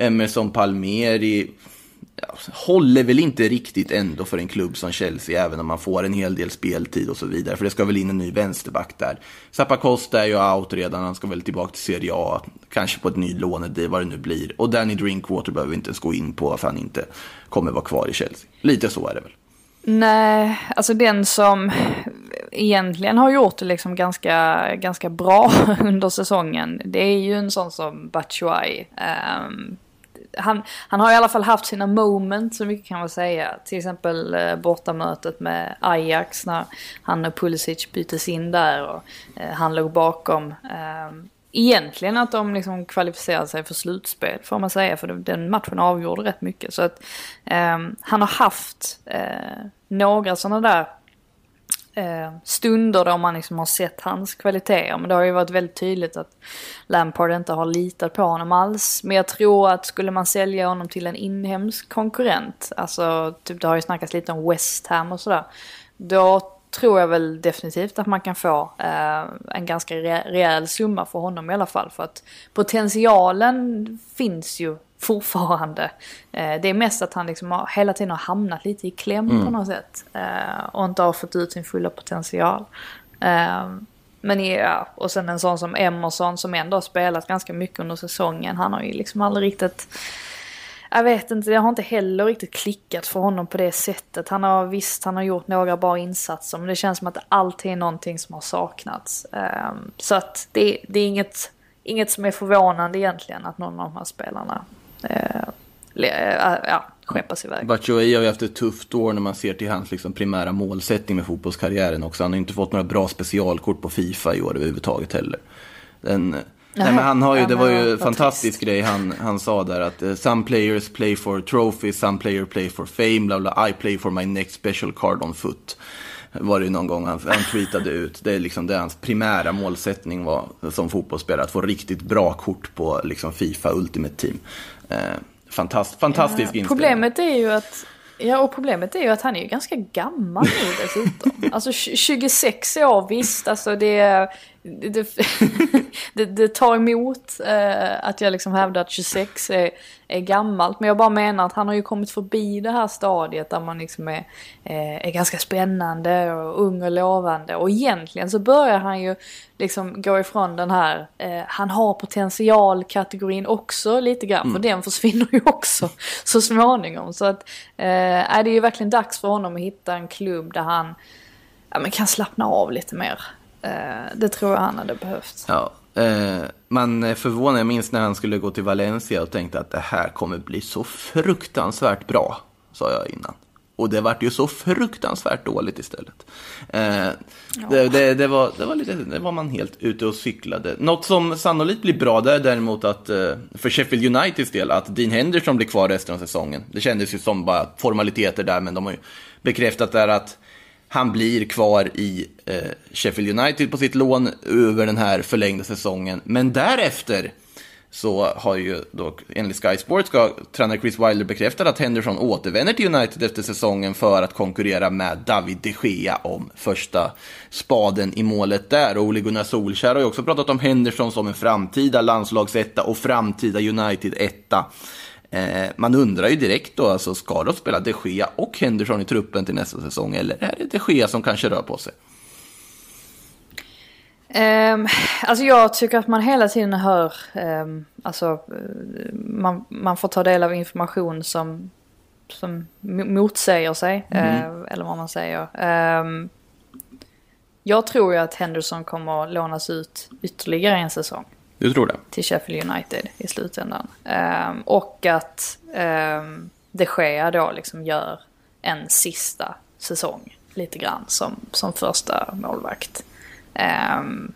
Emerson Palmeri ja, håller väl inte riktigt ändå för en klubb som Chelsea, även om man får en hel del speltid och så vidare. För det ska väl in en ny vänsterback där. Zappacosta är ju out redan, han ska väl tillbaka till Serie A, kanske på ett ny lånedeal, vad det nu blir. Och Danny Drinkwater behöver vi inte ens gå in på, för han inte kommer vara kvar i Chelsea. Lite så är det väl. Nej, alltså den som egentligen har gjort det liksom ganska, ganska bra under säsongen, det är ju en sån som Batshuayi. Um, han, han har i alla fall haft sina moments, så mycket kan man säga. Till exempel eh, bortamötet med Ajax när han och Pulisic byttes in där och eh, han låg bakom. Eh, egentligen att de liksom kvalificerade sig för slutspel får man säga, för den matchen avgjorde rätt mycket. Så att eh, han har haft eh, några sådana där Eh, stunder då man liksom har sett hans kvaliteter. Men det har ju varit väldigt tydligt att Lampard inte har litat på honom alls. Men jag tror att skulle man sälja honom till en inhemsk konkurrent, alltså typ det har ju snackats lite om West Ham och sådär. Då tror jag väl definitivt att man kan få eh, en ganska re rejäl summa för honom i alla fall. För att potentialen finns ju fortfarande. Eh, det är mest att han liksom har, hela tiden har hamnat lite i kläm mm. på något sätt. Eh, och inte har fått ut sin fulla potential. Eh, men ja, och sen en sån som Emerson som ändå har spelat ganska mycket under säsongen. Han har ju liksom aldrig riktigt... Jag vet inte, det har inte heller riktigt klickat för honom på det sättet. Han har visst, han har gjort några bra insatser men det känns som att det alltid är någonting som har saknats. Så att det, det är inget, inget som är förvånande egentligen att någon av de här spelarna ja, skeppas iväg. Batshuayi har ju haft ett tufft år när man ser till hans liksom primära målsättning med fotbollskarriären också. Han har inte fått några bra specialkort på Fifa i år överhuvudtaget heller. Den, nej, men han har ju, det var ju en fantastisk grej han, han sa där att some players play for trophies, some players play for fame, bla bla, I play for my next special card on foot. Var det någon gång han, han tweetade ut. Det är liksom det hans primära målsättning var som fotbollsspelare. Att få riktigt bra kort på liksom Fifa Ultimate Team. Eh, Fantast, fantastisk ja, inställning. Problemet är ju att Ja, och problemet är ju att han är ju ganska gammal nu dessutom. Alltså 26 år, visst, alltså det, det, det, det tar emot eh, att jag liksom hävdar att 26 är, är gammalt. Men jag bara menar att han har ju kommit förbi det här stadiet där man liksom är, eh, är ganska spännande och ung och lovande. Och egentligen så börjar han ju liksom gå ifrån den här, eh, han har potential-kategorin också lite grann. Mm. För den försvinner ju också så småningom. Så att eh, är det är ju verkligen dags för honom att hitta en klubb där han ja, men kan slappna av lite mer. Eh, det tror jag han hade behövt. Ja, eh, man är förvånad. Jag minns när han skulle gå till Valencia och tänkte att det här kommer bli så fruktansvärt bra, sa jag innan. Och det vart ju så fruktansvärt dåligt istället. Eh, ja. det, det, det, var, det, var lite, det var man helt ute och cyklade. Något som sannolikt blir bra det är däremot att, eh, för Sheffield Uniteds del, att Dean Henderson blir kvar resten av säsongen. Det kändes ju som bara formaliteter där, men de har ju bekräftat där att han blir kvar i eh, Sheffield United på sitt lån över den här förlängda säsongen. Men därefter så har ju då enligt Sky Sports ska tränare Chris Wilder bekräftat att Henderson återvänder till United efter säsongen för att konkurrera med David de Gea om första spaden i målet där. Och Ole Gunnar Solskjaer har ju också pratat om Henderson som en framtida landslagsetta och framtida United-etta. Eh, man undrar ju direkt då, alltså ska de spela de Gea och Henderson i truppen till nästa säsong eller är det de Gea som kanske rör på sig? Um, alltså jag tycker att man hela tiden hör, um, alltså man, man får ta del av information som, som motsäger sig, mm. uh, eller vad man säger. Um, jag tror ju att Henderson kommer att lånas ut ytterligare en säsong. Du tror det? Till Sheffield United i slutändan. Ehm, och att um, de Gea då liksom gör en sista säsong lite grann som, som första målvakt. Um,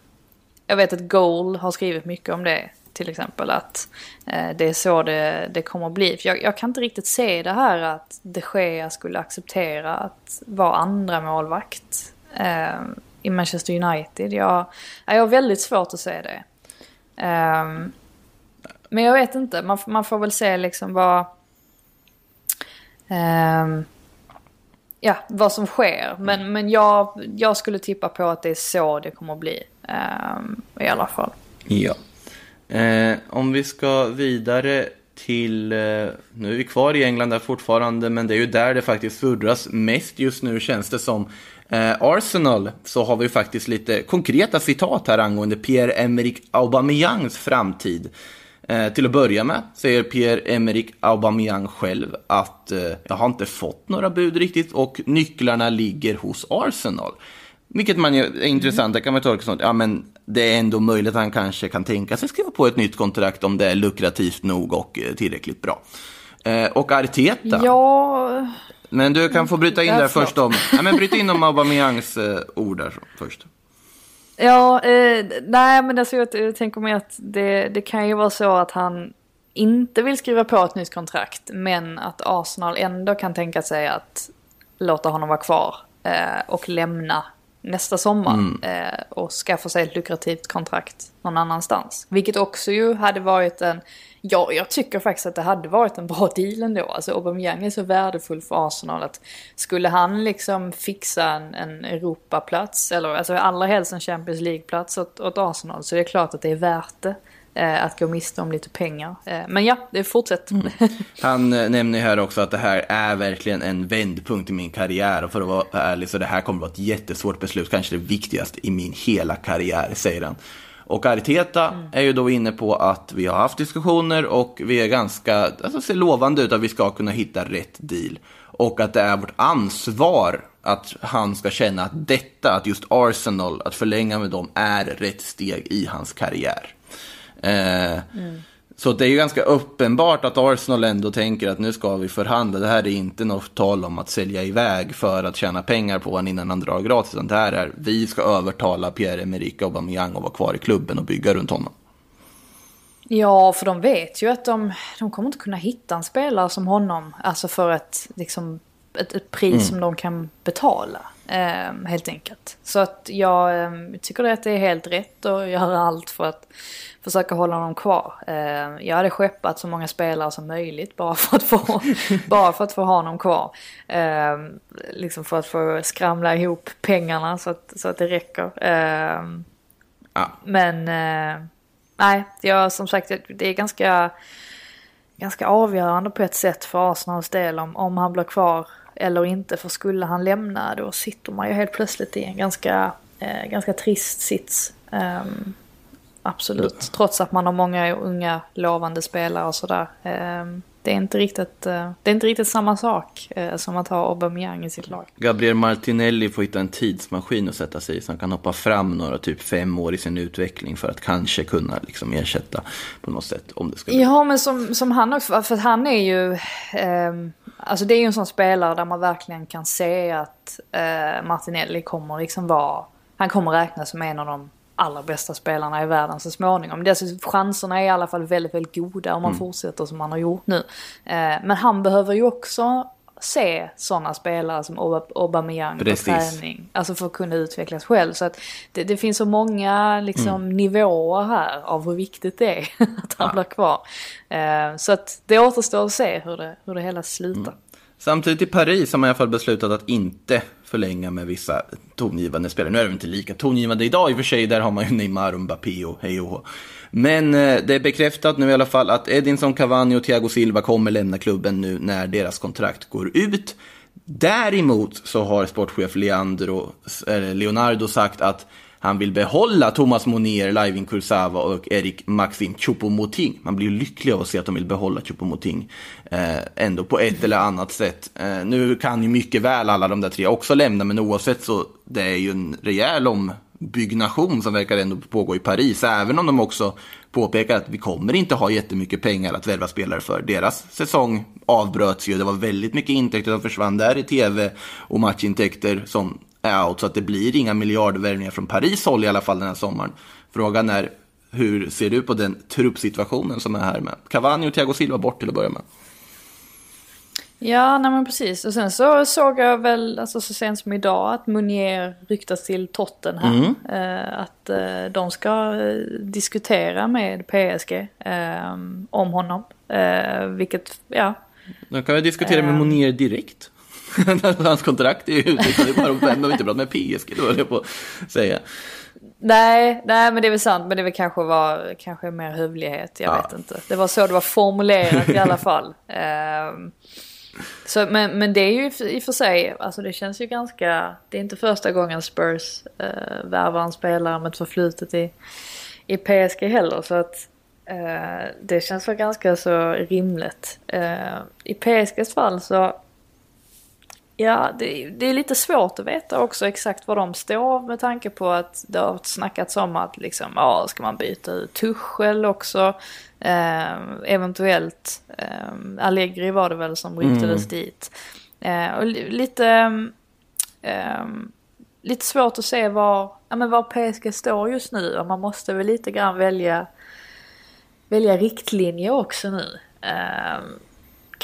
jag vet att Goal har skrivit mycket om det. Till exempel att eh, det är så det, det kommer att bli. För jag, jag, kan inte riktigt se det här att de Gea skulle acceptera att vara andra målvakt eh, i Manchester United. Jag, jag har väldigt svårt att se det. Um, men jag vet inte, man, man får väl se liksom vad... Um, ja, vad som sker. Men, mm. men jag, jag skulle tippa på att det är så det kommer att bli. Um, I alla fall. Ja. Eh, om vi ska vidare till, eh, nu är vi kvar i England där fortfarande, men det är ju där det faktiskt surras mest just nu känns det som. Eh, Arsenal, så har vi faktiskt lite konkreta citat här angående Pierre-Emerick Aubameyangs framtid. Eh, till att börja med säger Pierre-Emerick Aubameyang själv att eh, jag har inte fått några bud riktigt och nycklarna ligger hos Arsenal. Vilket man ju är intressant, det kan man tolka som att ja, men det är ändå möjligt att han kanske kan tänka sig skriva på ett nytt kontrakt om det är lukrativt nog och eh, tillräckligt bra. Eh, och Arteta. Ja. Men du kan få bryta in där först om, ja, men bryta in om Aubameyangs eh, ord där först. Ja, eh, nej men alltså jag, jag tänker mig att det, det kan ju vara så att han inte vill skriva på ett nytt kontrakt men att Arsenal ändå kan tänka sig att låta honom vara kvar eh, och lämna nästa sommar mm. eh, och skaffa sig ett lukrativt kontrakt någon annanstans. Vilket också ju hade varit en, ja jag tycker faktiskt att det hade varit en bra deal ändå. Alltså Aubameyang är så värdefull för Arsenal att skulle han liksom fixa en, en Europaplats eller alltså allra helst en Champions League-plats åt, åt Arsenal så är det klart att det är värt det. Eh, att gå miste om lite pengar. Eh, men ja, det fortsätt. Han eh, nämner här också att det här är verkligen en vändpunkt i min karriär och för att vara ärlig så det här kommer att vara ett jättesvårt beslut, kanske det viktigaste i min hela karriär, säger han. Och Arteta är ju då inne på att vi har haft diskussioner och vi är ganska, alltså ser lovande ut att vi ska kunna hitta rätt deal. Och att det är vårt ansvar att han ska känna att detta, att just Arsenal, att förlänga med dem, är rätt steg i hans karriär. Eh, Så det är ju ganska uppenbart att Arsenal ändå tänker att nu ska vi förhandla. Det här är inte något tal om att sälja iväg för att tjäna pengar på honom innan han drar gratis. Utan det här är, vi ska övertala Pierre-Emerick Aubameyang att vara kvar i klubben och bygga runt honom. Ja, för de vet ju att de, de kommer inte kunna hitta en spelare som honom. Alltså för ett, liksom, ett, ett pris som de kan betala. Eh, helt enkelt. Så att jag eh, tycker att det är helt rätt att göra allt för att försöka hålla honom kvar. Eh, jag hade skeppat så många spelare som möjligt bara för att få, bara för att få ha honom kvar. Eh, liksom för att få skramla ihop pengarna så att, så att det räcker. Eh, Ja. men eh, nej, jag, som sagt det är ganska, ganska avgörande på ett sätt för Arsenals del om, om han blir kvar eller inte. För skulle han lämna då sitter man ju helt plötsligt i en ganska, eh, ganska trist sits. Ehm, absolut, trots att man har många unga lovande spelare och sådär. Ehm, det, är inte riktigt, eh, det är inte riktigt samma sak eh, som att ha Aubameyang i sitt lag. Gabriel Martinelli får hitta en tidsmaskin att sätta sig i så han kan hoppa fram några typ fem år i sin utveckling för att kanske kunna liksom ersätta på något sätt om det skulle Ja, men som, som han också, för han är ju... ehm, alltså det är ju en sån spelare där man verkligen kan se att eh, Martinelli kommer liksom vara... Han kommer räknas som en av de allra bästa spelarna i världen så småningom. Det, alltså, chanserna är i alla fall väldigt, väldigt goda om man fortsätter som man har gjort nu. Eh, men han behöver ju också se sådana spelare som Aub- Aubameyang på träning. Alltså för att kunna utvecklas själv. Så att det, det finns så många liksom, nivåer här av hur viktigt det är att han blir kvar. Eh, så att det återstår att se hur det, hur det hela slutar. Samtidigt i Paris har man i alla fall beslutat att inte förlänga med vissa tongivande spelare. Nu är de inte lika tongivande idag i och för sig, där har man ju Neymar och Mbappé och hej och hå. Men eh, det är bekräftat nu i alla fall att Edinson Cavani och Thiago Silva kommer lämna klubben nu när deras kontrakt går ut. Däremot så har sportchef Leandro, eller eh, Leonardo sagt att han vill behålla Thomas Monier, Laivin Kursava och Erik Maxim Choupo-Moting. Man blir ju lycklig av att se att de vill behålla Choupo-Moting eh, ändå på ett eller annat sätt. Eh, nu kan ju mycket väl alla de där tre också lämna, men oavsett så det är ju en rejäl ombyggnation som verkar ändå pågå i Paris. Även om de också påpekar att vi kommer inte ha jättemycket pengar att värva spelare för. Deras säsong avbröts ju, det var väldigt mycket intäkter som försvann där i tv och matchintäkter som out. Så att det blir inga miljardvärvningar från Paris håll i alla fall den här sommaren. Frågan är, hur ser du på den truppsituationen som är här med Cavani och Thiago Silva bort till att börja med? Ja, nej men precis. Och sen så såg jag väl alltså, så sent som idag att Munier ryktas till Tottenham. Eh, att eh, de ska eh, diskutera med PSG eh, om honom. Eh, vilket, ja. Då kan vi diskutera med Monier direkt. Hans kontrakt är ju ute, det är bara om vem inte prata med PSG, då höll jag på att säga. Nej, nej men det är väl sant. Men det väl kanske var kanske mer hövlighet. Jag Ja. vet inte. Det var så det var formulerat i alla fall. Ehm, så, men, men det är ju i och för sig, alltså det känns ju ganska, det är inte första gången Spurs uh, värvar en spelare med ett förflutet i, i PSG heller. Så att eh, det känns väl ganska så rimligt. Eh, I PSGs fall så Ja, det, det är lite svårt att veta också exakt var de står med tanke på att det har snackats om att liksom, ja, ska man byta ut Tuchel också? Eh, eventuellt, eh, Allegri var det väl som ryktades dit. Eh, och li- lite, eh, lite svårt att se var, ja, men var PSG står just nu och man måste väl lite grann välja, välja riktlinjer också nu.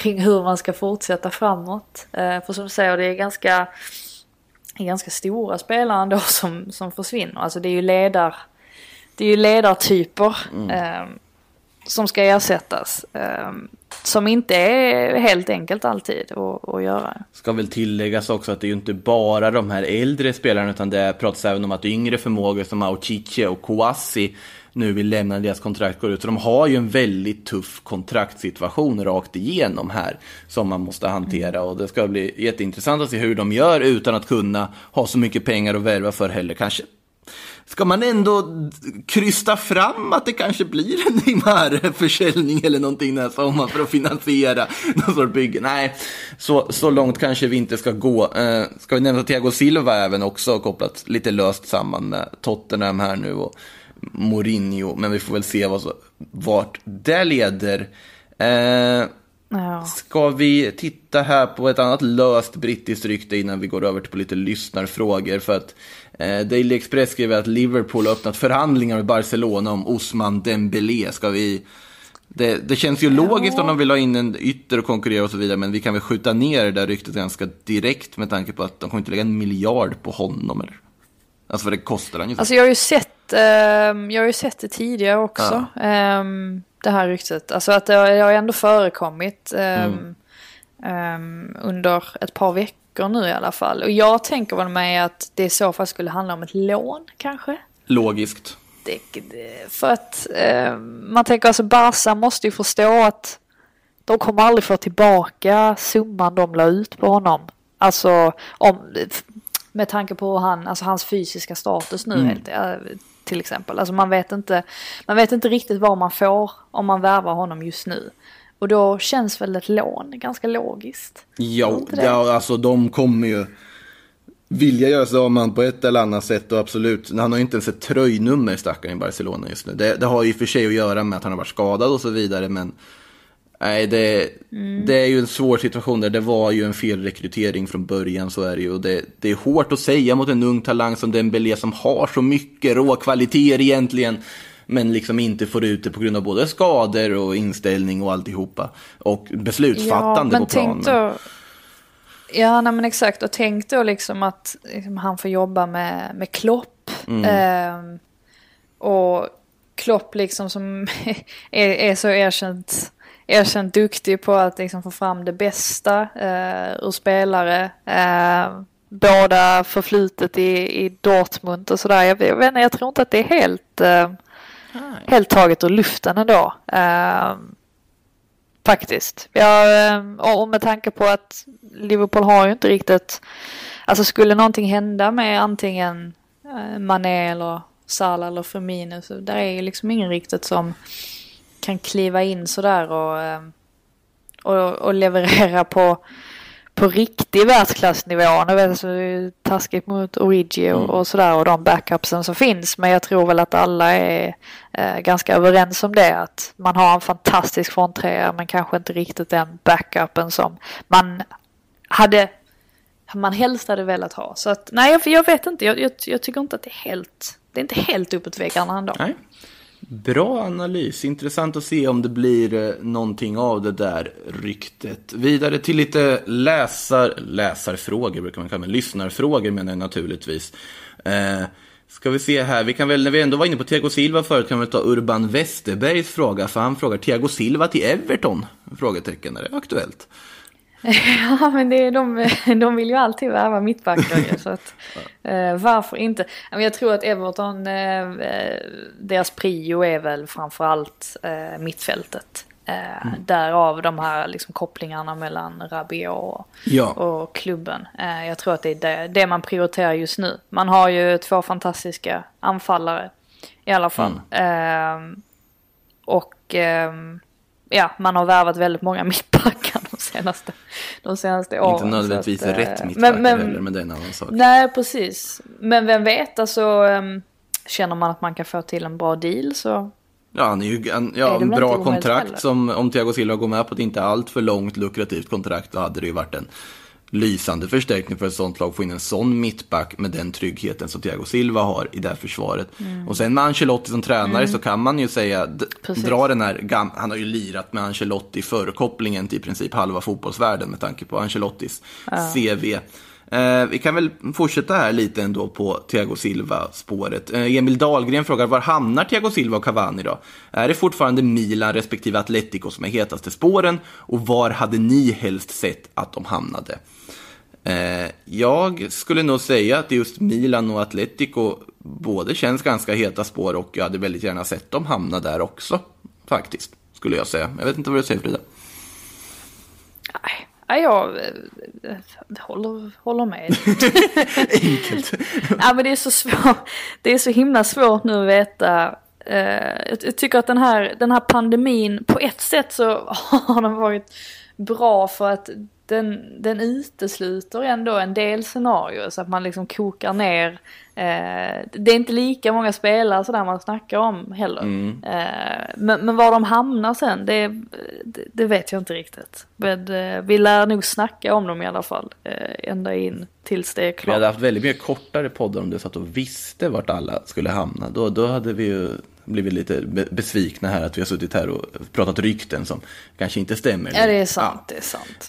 Kring hur man ska fortsätta framåt. Eh, för som du säger, det är ganska, ganska stora spelare ändå som, som försvinner. Alltså det är ju ledar, det är ju ledartyper. Eh, som ska ersättas. Eh, som inte är helt enkelt alltid att, att göra. Ska väl tilläggas också att det är ju inte bara de här äldre spelarna utan det pratas även om att yngre förmågor som Auchiche och Kouassi nu vill lämna deras kontrakt går ut. Så de har ju en väldigt tuff kontraktssituation rakt igenom här som man måste hantera och det ska bli jätteintressant att se hur de gör utan att kunna ha så mycket pengar att värva för heller kanske. Ska man ändå krysta fram att det kanske blir en Neymar-försäljning eller någonting den här sommaren för att finansiera någon sorts bygge? Nej, så, så långt kanske vi inte ska gå. Eh, ska vi nämna Thiago Silva även också kopplat lite löst samman med Tottenham här nu och Mourinho, men vi får väl se vad vart det leder. Eh, Ja. Ska vi titta här på ett annat löst brittiskt rykte innan vi går över till på lite lyssnarfrågor? För att eh, Daily Express skriver att Liverpool har öppnat förhandlingar med Barcelona om Osman Dembélé. Ska vi... Det, det känns ju logiskt om de vill ha in en ytter och konkurrera och så vidare, men vi kan väl skjuta ner det där ryktet ganska direkt med tanke på att de kommer inte lägga en miljard på honom, eller? Alltså vad det kostar ungefär. Alltså jag har ju sett, ehm, jag har ju sett det tidigare också. ehm, det här ryktet. Alltså att det har, det har ändå förekommit ehm, ehm, under ett par veckor nu i alla fall. Och jag tänker väl mig att det i så fall skulle handla om ett lån kanske. Logiskt. Det, för att man tänker alltså Barca måste ju förstå att de kommer aldrig få tillbaka summan de la ut på honom. Alltså om, med tanke på han, alltså hans fysiska status nu helt, eh, till exempel. Alltså man vet, inte, man vet inte riktigt vad man får om man värvar honom just nu. Och då känns väl ett lån ganska logiskt. Ja, ja, alltså de kommer ju vilja göra sig av med på ett eller annat sätt och absolut, han har ju inte ens ett tröjnummer stackaren i Barcelona just nu. Det, det har ju för sig att göra med att han har varit skadad och så vidare, men nej, det, det är ju en svår situation där. Det var ju en felrekrytering från början, så är det ju. Och det, det är hårt att säga mot en ung talang som Dembélé som har så mycket råkvaliteter egentligen. Men liksom inte får ut det på grund av både skador och inställning och alltihopa. Och beslutsfattande men på planen. då, Ja, nej, men exakt. Och tänk då liksom att liksom, han får jobba med, med Klopp. Mm. Ehm, och Klopp liksom som är, är så erkänt, erkänt duktig på att liksom få fram det bästa eh, ur spelare. Eh, båda förflutet i, i Dortmund och sådär. Jag, jag, vet inte, jag tror inte att det är helt, eh, helt taget ur luften ändå. Ehm, Faktiskt. Ja, eh, och med tanke på att Liverpool har ju inte riktigt... Alltså skulle någonting hända med antingen eh, Mané eller Salah eller Firmino så där är ju liksom ingen riktigt som kan kliva in sådär och, eh, och, och leverera på, på riktig världsklassnivå. Nu vet jag så det är taskigt mot Origi och, och sådär och de backupsen som finns. Men jag tror väl att alla är eh, ganska överens om det. Att man har en fantastisk fronttrea men kanske inte riktigt den backupen som man hade man helst hade velat ha. Så att nej, jag, jag vet inte. Jag, jag, jag tycker inte att det är helt, det är inte helt uppåt väggarna ändå. Nej. Bra analys. Intressant att se om det blir eh, någonting av det där ryktet. Vidare till lite läsar, läsarfrågor, brukar man kalla det. Lyssnarfrågor menar jag naturligtvis. Eh, ska vi se här, vi kan väl, när vi ändå var inne på Thiago Silva förut, kan vi ta Urban Westerbergs fråga. För han frågar Thiago Silva till Everton? Frågetecken, är det aktuellt? Ja, men det är de, de vill ju alltid värva mittbackar så att eh, varför inte? Jag tror att Everton, eh, eh, deras prio är väl framförallt eh, mittfältet. Eh, Därav de här liksom, kopplingarna mellan Rabiot och, Ja. och klubben. Eh, jag tror att det är det, det man prioriterar just nu. Man har ju två fantastiska anfallare i alla fall. Ehm, och ehm, ja, man har värvat väldigt många mittbackar senaste, de senaste åren. Inte nödvändigtvis att, eh, rätt mittbackar men, men, heller, men det är en annan sak. Nej, precis. Men vem vet, alltså um, känner man att man kan få till en bra deal så Ja, han är ju en Är ja, det en bra kontrakt som om Thiago Silva går med på ett inte allt för långt lukrativt kontrakt, då hade det ju varit en lysande förstärkning för ett sånt lag. Få in en sån mittback med den tryggheten som Thiago Silva har i det här försvaret. Och sen med Ancelotti som tränare så kan man ju säga, Mm. Dra den här, han har ju lirat med Ancelotti förkopplingen till i princip halva fotbollsvärlden med tanke på Ancelottis CV. Eh, vi kan väl fortsätta här lite ändå på Thiago Silva-spåret. Eh, Emil Dahlgren frågar, var hamnar Thiago Silva och Cavani då? Är det fortfarande Milan respektive Atletico som är hetaste spåren? Och var hade ni helst sett att de hamnade? Eh, jag skulle nog säga att just Milan och Atletico både känns ganska heta spår och jag hade väldigt gärna sett dem hamna där också. Faktiskt, skulle jag säga. Jag vet inte vad du säger Frida. Nej, nej, jag eh, håller, håller med. Enkelt. ja, men det är så svårt. Det är så himla svårt nu att veta. Eh, jag, jag tycker att den här, den här pandemin, på ett sätt så har den varit bra för att den, den utesluter ändå en del scenarier så att man liksom kokar ner. Eh, det är inte lika många spelare sådär man snackar om heller. Mm. Eh, men, men var de hamnar sen, det, det, det vet jag inte riktigt. Men eh, vi lär nog snacka om dem i alla fall. Eh, ända in tills det är Vi klart. hade haft väldigt mycket kortare poddar om du satt och visste vart alla skulle hamna. Då, då hade vi ju blivit lite be- besvikna här att vi har suttit här och pratat rykten som kanske inte stämmer. Ja det är sant, det är sant.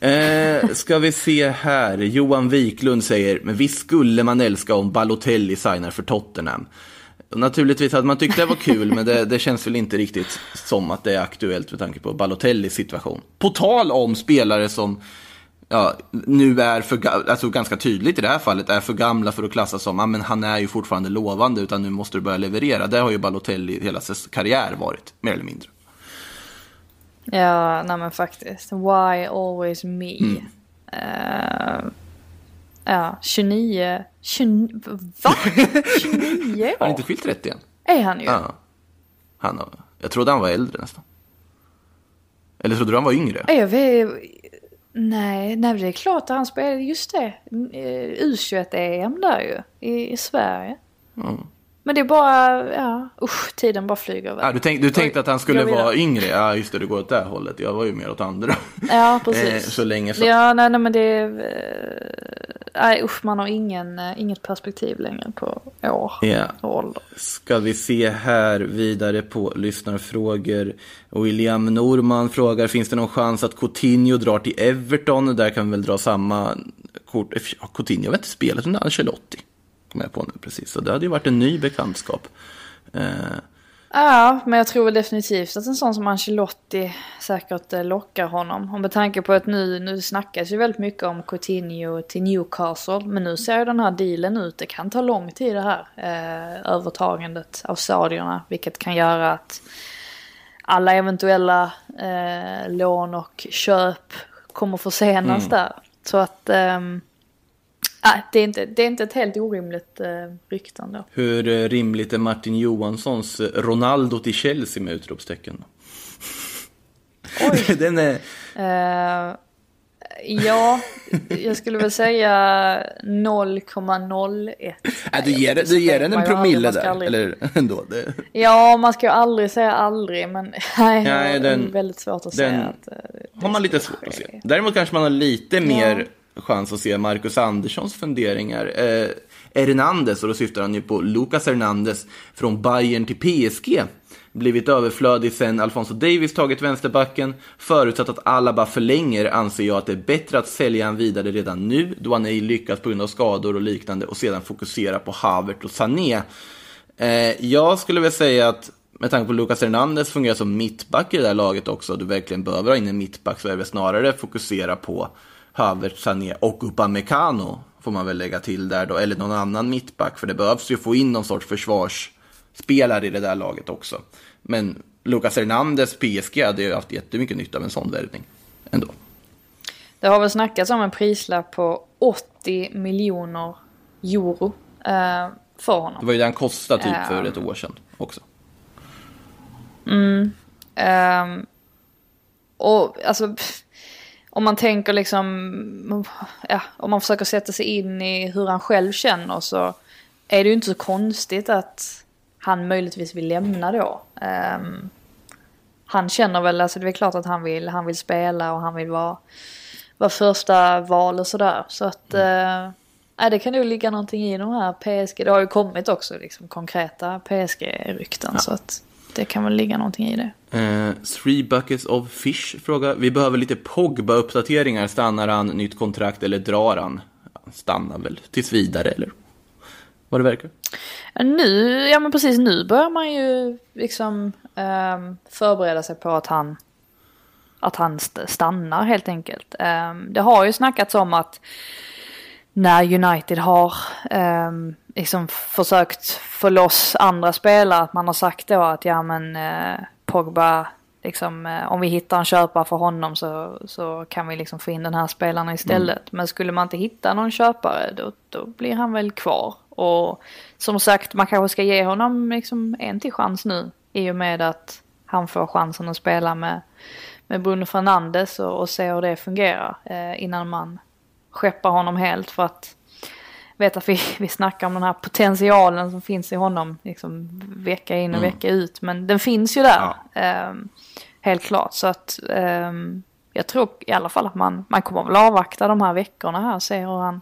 Eh, ska vi se här. Johan Wiklund säger, men visst skulle man älska om Balotelli signar för Tottenham. Och Naturligtvis hade man tyckt det var kul, men det, det känns väl inte riktigt som att det är aktuellt med tanke på Balotellis situation. På tal om spelare som ja, nu är för, alltså ganska tydligt i det här fallet, är för gamla för att klassas som, ja, men han är ju fortfarande lovande, utan nu måste du börja leverera. Det har ju Balotelli hela ses karriär varit, mer eller mindre. Ja, nej men faktiskt. Why always me? Mm. Eh, ja, 29. 29 va? 29 Har han år? inte fyllt 30 än? Är han ju. Ja. Han har, jag trodde han var äldre nästan. Eller trodde du han var yngre? Jag vet, nej, nej, det är klart att han spelade, just det, eh, U21-EM där ju, i, i Sverige. Mm. Men det är bara, ja, usch, tiden bara flyger iväg. Ja, du, tänk, du tänkte att han skulle vara yngre? Ja, just det, du går åt det hållet. Jag var ju mer åt andra. Ja, Eh, precis. så länge så. Ja, nej, nej men det är... eh, Nej usch, man har ingen, eh, inget perspektiv längre på år Ja. och ålder. Ska vi se här vidare på lyssnarfrågor. William Norman frågar, finns det någon chans att Coutinho drar till Everton? Där kan vi väl dra samma kort. Ja, Coutinho har väl inte spelat under Ancelotti? Kommer jag på nu precis. Så det hade ju varit en ny bekantskap. Eh, Ja, men jag tror väl definitivt att en sån som Ancelotti säkert eh, lockar honom. Och med tanke på att nu, nu snackas ju väldigt mycket om Coutinho till Newcastle. Men nu ser ju den här dealen ut. Det kan ta lång tid det här eh, övertagandet av saudierna. Vilket kan göra att alla eventuella eh, lån och köp kommer försenas där. Så att... ehm, nej, det, är inte, det är inte ett helt orimligt eh, rykte ändå. hur eh, rimligt är Martin Johanssons eh, Ronaldo till Chelsea med utropstecken? Oj. Den är... Eh, ja, jag skulle väl säga 0,01. Äh, du ger, du ger den en promille aldrig- där, aldrig- eller ändå? Det, Ja, man ska ju aldrig säga aldrig, men nej, Nej, det är den- väldigt svårt att den säga att har man lite svårt att se. Däremot kanske man har lite mer chans att se Marcus Anderssons funderingar. Eh, Hernandez, och då syftar han ju på Lucas Hernandez från Bayern till PSG. Blivit överflödig sen Alfonso Davis tagit vänsterbacken. Förutsatt att Alaba förlänger anser jag att det är bättre att sälja han vidare redan nu då han ej lyckats på grund av skador och liknande och sedan fokusera på Havert och Sané. Eh, jag skulle väl säga att med tanke på Lucas Hernandez fungerar som mittback i det här laget också, du verkligen behöver ha in en mittback, så är det snarare fokusera på Havert, Sané och Upamecano, får man väl lägga till där då, eller någon annan mittback, för det behövs ju få in någon sorts försvarsspelare i det där laget också. Men Lucas Hernandez, PSG, hade ju haft jättemycket nytta av en sån värvning ändå. Det har väl snackats om en prislapp på 80 miljoner euro eh, för honom. Det var ju det han kostade typ för ett år sedan också. Ehm, och alltså, pff, om man tänker liksom, ja, om man försöker sätta sig in i hur han själv känner så är det ju inte så konstigt att han möjligtvis vill lämna då. Ehm, han känner väl, alltså det är klart att han vill, han vill spela och han vill vara, vara första val och sådär. Så att, eh, ja, det kan nog ligga någonting i de här PSG, det har ju kommit också liksom konkreta PSG-rykten så att det kan väl ligga någonting i det. Eh, three buckets of fish fråga. Vi behöver lite Pogba-uppdateringar. Stannar han, nytt kontrakt eller drar han? stannar väl tills vidare eller vad det verkar. Nu, ja men precis nu börjar man ju liksom ehm, förbereda sig på att han att han st- stannar helt enkelt. Ehm, det har ju snackats om att när United har um, liksom försökt få loss andra spelare, att man har sagt då att ja men eh, Pogba, liksom, eh, om vi hittar en köpare för honom så, så kan vi liksom få in den här spelaren istället. Men skulle man inte hitta någon köpare då, då blir han väl kvar. Och som sagt, man kanske ska ge honom liksom en till chans nu i och med att han får chansen att spela med, med Bruno Fernandes och, och se hur det fungerar eh, innan man skeppar honom helt för att vet att vi, vi snackar om den här potentialen som finns i honom liksom vecka in och vecka ut. Men den finns ju där. ehm, helt klart. Så att ehm, jag tror i alla fall att man, man kommer väl avvakta de här veckorna här och se hur han,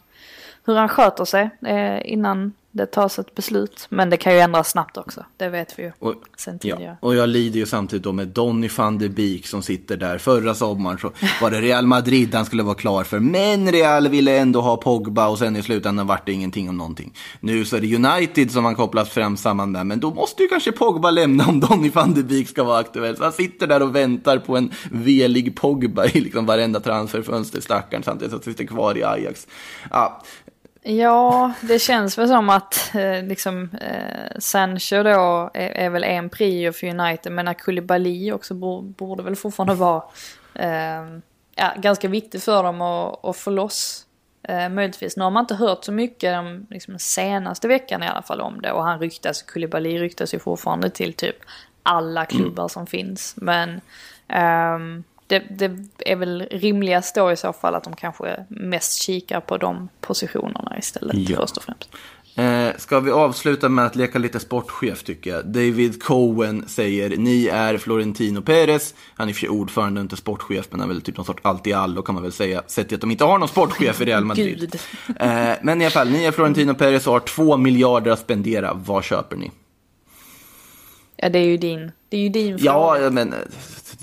hur han sköter sig eh, innan det tas ett beslut. Men det kan ju ändras snabbt också. Det vet vi ju Och, sen tidigare. ja, och jag lider ju samtidigt då med Donny van de Beek som sitter där. Förra sommaren så var det Real Madrid han skulle vara klar för. Men Real ville ändå ha Pogba och sen i slutändan vart det ingenting om någonting. Nu så är det United som han kopplas fram samman med. Men då måste ju kanske Pogba lämna om Donny van de Beek ska vara aktuell. Så han sitter där och väntar på en velig Pogba i liksom varenda transferfönster, stackaren, samtidigt som han sitter kvar i Ajax. Ja, Ja, det känns väl som att eh, liksom eh, Sancho då är, är väl en prio för United. Men Koulibaly också borde, borde väl fortfarande vara eh, ja, ganska viktig för dem att, att få loss. Eh, möjligtvis. Nu har man inte hört så mycket de liksom, senaste veckan i alla fall om det. Och han ryktas, Koulibaly ryktas ju fortfarande till typ alla klubbar som finns. Men ehm, det, det är väl rimligast då i så fall att de kanske mest kikar på de positionerna istället Ja. först och främst. Eh, ska vi avsluta med att leka lite sportchef tycker jag. David Cohen säger, ni är Florentino Perez. Han är i och för sig ordförande och inte sportchef, men han är väl typ någon sorts allt i allo kan man väl säga. Sett till att de inte har någon sportchef i Real Madrid. Eh, men i alla fall, ni är Florentino Perez och har två miljarder att spendera. Vad köper ni? Ja, det är ju din, det är ju din fråga. Ja, men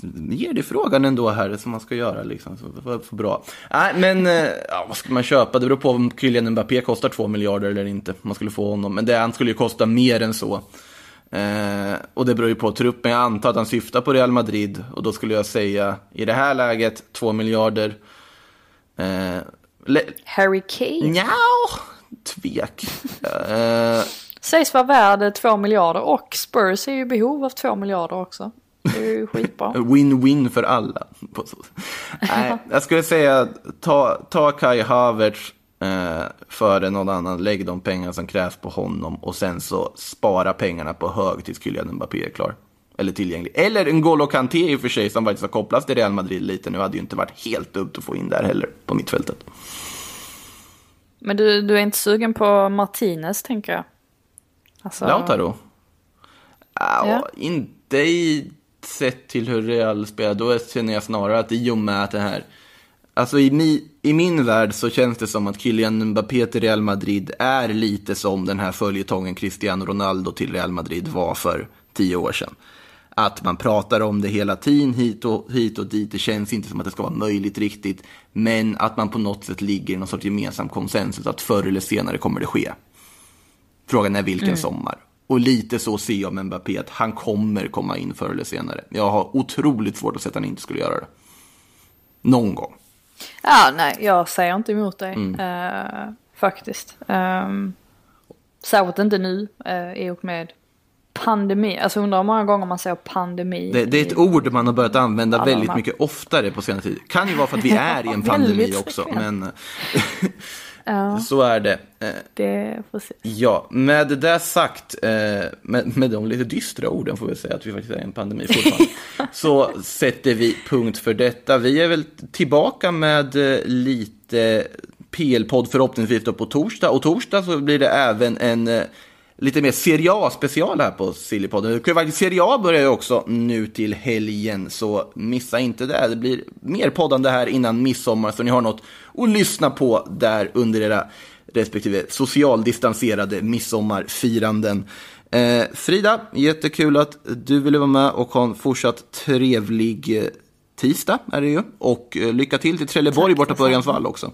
eh, ge det frågan ändå här som man ska göra liksom. Så det var för bra. Nej, men eh, ja, vad ska man köpa? Det beror på om Kylian Mbappé kostar två miljarder eller inte. Man skulle få honom. Men det, han skulle ju kosta mer än så. Eh, och det beror ju på truppen. Jag antar att han syftar på Real Madrid. Och då skulle jag säga i det här läget två miljarder. Eh, Harry Kane Nja, tvek. Eh, sägs vara värd två miljarder och Spurs är ju i behov av två miljarder också. Det är ju skitbra. Win-win för alla. Nej, jag skulle säga ta, ta Kai Havertz eh, före någon annan. Lägg de pengar som krävs på honom och sen så spara pengarna på hög tills Kylian Mbappé är klar. Eller tillgänglig. Eller en Golo Kanté i och för sig som faktiskt har kopplats till Real Madrid lite nu. Hade ju inte varit helt dumt att få in där heller på mittfältet. Men du, du är inte sugen på Martinez tänker jag? Alltså, Lautaro? Ja, Ja. Inte i sett till hur Real spelar. Då känner jag snarare att i och med att det här... Alltså i, mi, i min värld så känns det som att Kylian Mbappé till Real Madrid är lite som den här följetongen Cristiano Ronaldo till Real Madrid var för tio år sedan. Att man pratar om det hela tiden hit och, hit och dit. Det känns inte som att det ska vara möjligt riktigt. Men att man på något sätt ligger i någon sorts gemensam konsensus att förr eller senare kommer det ske. Frågan är vilken sommar. Och lite så ser jag med Mbappé, att han kommer komma in förr eller senare. Jag har otroligt svårt att se att han inte skulle göra det. Någon gång. Ja, nej, jag säger inte emot dig. Mm. eh, faktiskt. Um, särskilt inte nu uh, i och med pandemi. Alltså undrar hur många gånger man säger pandemi. Det, det är ett i- ord man har börjat använda väldigt mycket oftare på senare tid. Kan ju vara för att vi är i en pandemi också, men Ja, så är det. Eh, det precis. Ja, med det där sagt, eh, med, med de lite dystra orden får vi säga att vi faktiskt är i en pandemi fortfarande, så sätter vi punkt för detta. Vi är väl tillbaka med eh, lite PL-podd förhoppningsvis på torsdag, och torsdag så blir det även en lite mer Serie A-special här på Sillypodden. Serie A börjar ju också nu till helgen, så missa inte det. Det blir mer poddande här innan midsommar, så ni har något att lyssna på där under era respektive socialdistanserade midsommarfiranden. Eh, Frida, jättekul att du ville vara med och ha en fortsatt trevlig eh, tisdag är det ju. Och eh, lycka till till Trelleborg Tack borta på detsamma. Örjansvall också.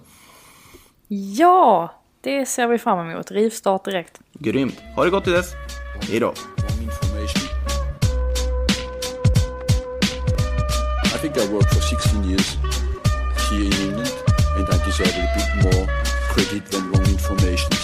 Ja, det ser vi fram emot. Rivstart direkt. Grymt. Ha det gott till dess. Hej då. I think I worked for 16 years here in England, and I deserve a bit more credit than wrong information.